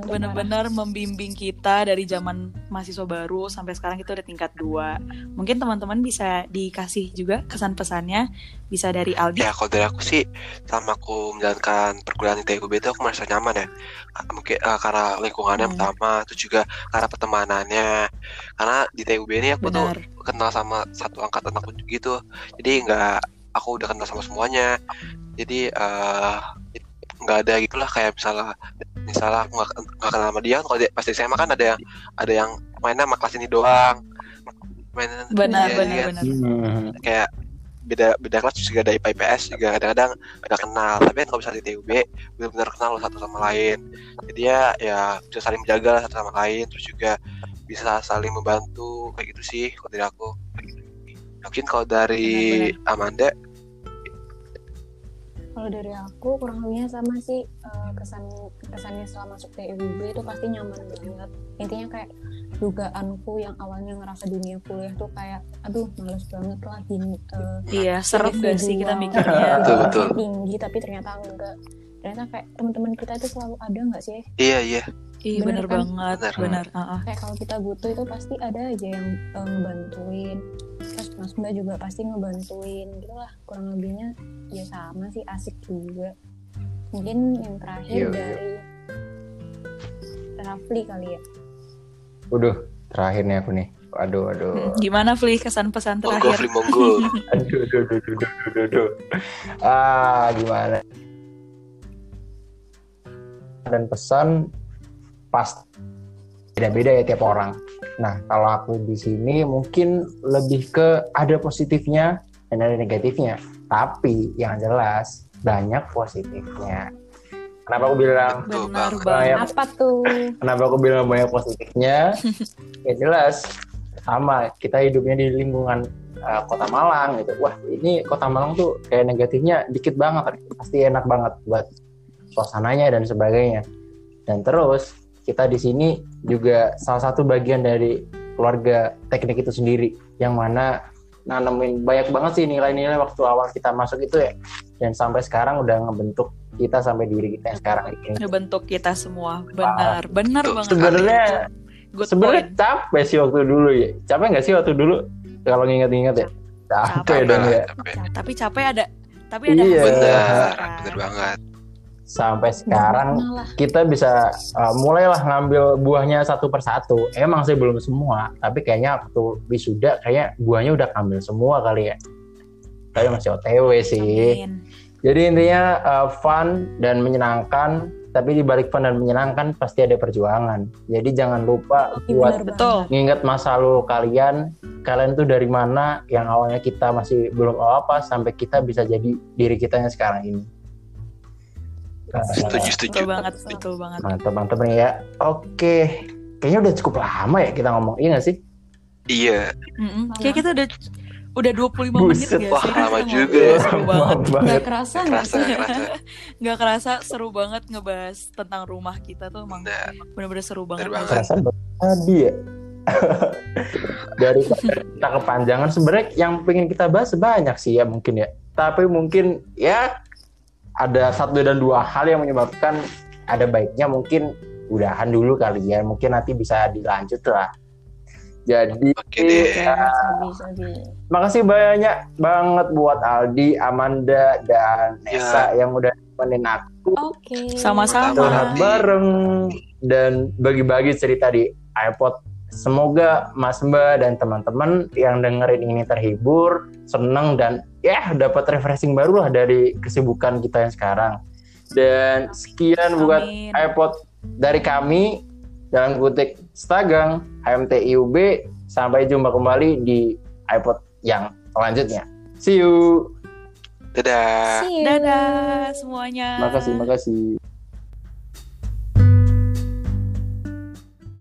bener-bener membimbing kita dari zaman mahasiswa baru sampai sekarang kita udah tingkat 2 mungkin teman-teman bisa dikasih juga kesan pesannya bisa dari Aldi. Ya kalau dari aku sih sama aku menjalankan perkuliahan di TUB itu aku merasa nyaman ya. Mungkin eh, karena lingkungannya Hmm. pertama terus juga karena pertemanannya. Karena di TUB ini aku tuh benar. kenal sama satu angkatan aku gitu. Jadi nggak aku udah kenal sama semuanya. Jadi eh, nggak ada gitulah kayak misalnya misalnya aku nggak kenal sama dia kalau dia pasti SMA kan ada yang ada yang mainnya sama kelas ini doang. Mainnya benar Iya, benar iya. benar. Hmm. kayak beda beda kelas juga ada IPA IPS juga kadang-kadang udah kenal. Tapi kan kalau misalnya di TUB benar-benar kenal loh satu sama lain. Jadi ya ya bisa saling menjaga lah satu sama lain terus juga bisa saling membantu kayak gitu sih kalau dari aku. Mungkin kalau dari Amanda Kalau dari aku kurang lebihnya sama sih eh, kesan kesannya setelah masuk TUB itu pasti nyaman banget. Intinya kayak dugaanku yang awalnya ngerasa dunia kuliah tuh kayak aduh males banget lah gini eh, iya serem gak sih kita mikirnya Betul, betul. tinggi tapi ternyata enggak. Ternyata kayak teman-teman kita itu selalu ada nggak sih? iya iya iya Bener bener kan? banget Bener. benar uh-uh. Kayak kalau kita butuh itu pasti ada aja yang eh, ngebantuin. Terus Mas Mbak juga pasti ngebantuin gitu lah. Kurang lebihnya ya sama sih asik juga. Mungkin yang terakhir Iya, iya. dari Rafli kali ya. Waduh, terakhir nih aku nih. Waduh, waduh. Hmm, gimana Fli kesan pesan monggo terakhir Fli monggo Aduh, aduh, aduh, aduh, aduh, aduh, aduh. Ah, gimana? Dan pesan pas beda-beda ya tiap orang. Nah, kalau aku di sini mungkin lebih ke ada positifnya dan ada negatifnya. Tapi yang jelas banyak positifnya. Kenapa aku bilang benar Kayak Apa tuh? Kenapa aku bilang banyak positifnya? ya jelas sama kita hidupnya di lingkungan uh, kota Malang gitu. Wah ini kota Malang tuh kayak negatifnya dikit banget, pasti enak banget buat suasananya dan sebagainya. Dan terus kita di sini juga salah satu bagian dari keluarga teknik itu sendiri, yang mana nanemin banyak banget sih nilai-nilai waktu awal kita masuk itu ya. Dan sampai sekarang udah ngebentuk kita sampai diri kita yang sekarang ini. ngebentuk kita semua benar benar Betul. banget Sebenarnya sebenarnya capek sih waktu dulu ya capek nggak sih waktu dulu kalau nginget-nginget ya capek Capek dong ya capek. tapi capek ada tapi ada Iya. kan. bener banget sampai sekarang kita bisa uh, mulailah ngambil buahnya satu persatu emang sih belum semua tapi kayaknya waktu wisuda kayaknya buahnya udah ambil semua kali ya. Tapi masih OTW sih. Amin. jadi intinya uh, fun dan menyenangkan tapi di balik fun dan menyenangkan pasti ada perjuangan. Jadi jangan lupa Ih, buat betul. nginget masa lalu kalian. Kalian tuh dari mana? Yang awalnya kita masih belum apa sampai kita bisa jadi diri kita yang sekarang ini setuju setuju betul banget betul banget mantap mantap nih ya oke kayaknya udah cukup lama ya kita ngomong iya gak sih Iya. Mm-mm. Kayak kita udah udah 25 menit Buset, gak wah, sih? lama Kita juga ya. Seru banget. Nggak banget. kerasa Nggak nggak kerasa, sih? nggak kerasa. Nggak kerasa seru banget ngebahas tentang rumah kita tuh emang Nah, bener-bener seru banget. Bener banget. Kerasa banget tadi ya. Dari kita kepanjangan sebenarnya yang pengen kita bahas banyak sih ya mungkin ya. Tapi mungkin ya ada satu dan dua hal yang menyebabkan ada baiknya mungkin udahan dulu kali ya. Mungkin nanti bisa dilanjut lah. Jadi Oke ya, Bisa, bisa. makasih banyak banget buat Aldi, Amanda, dan Nesa yang udah nemenin aku Oke. Sama-sama. curhat bareng dan bagi-bagi cerita di iPod. Semoga Mas Mbak dan teman-teman yang dengerin ini terhibur, seneng dan ya dapat refreshing baru lah dari kesibukan kita yang sekarang. Dan sekian buat Amin. iPod dari kami dalam kutip Stagang HMTIUB. Sampai jumpa kembali di iPod yang selanjutnya. See you. Dadah. See you. Dadah semuanya. Makasih, makasih.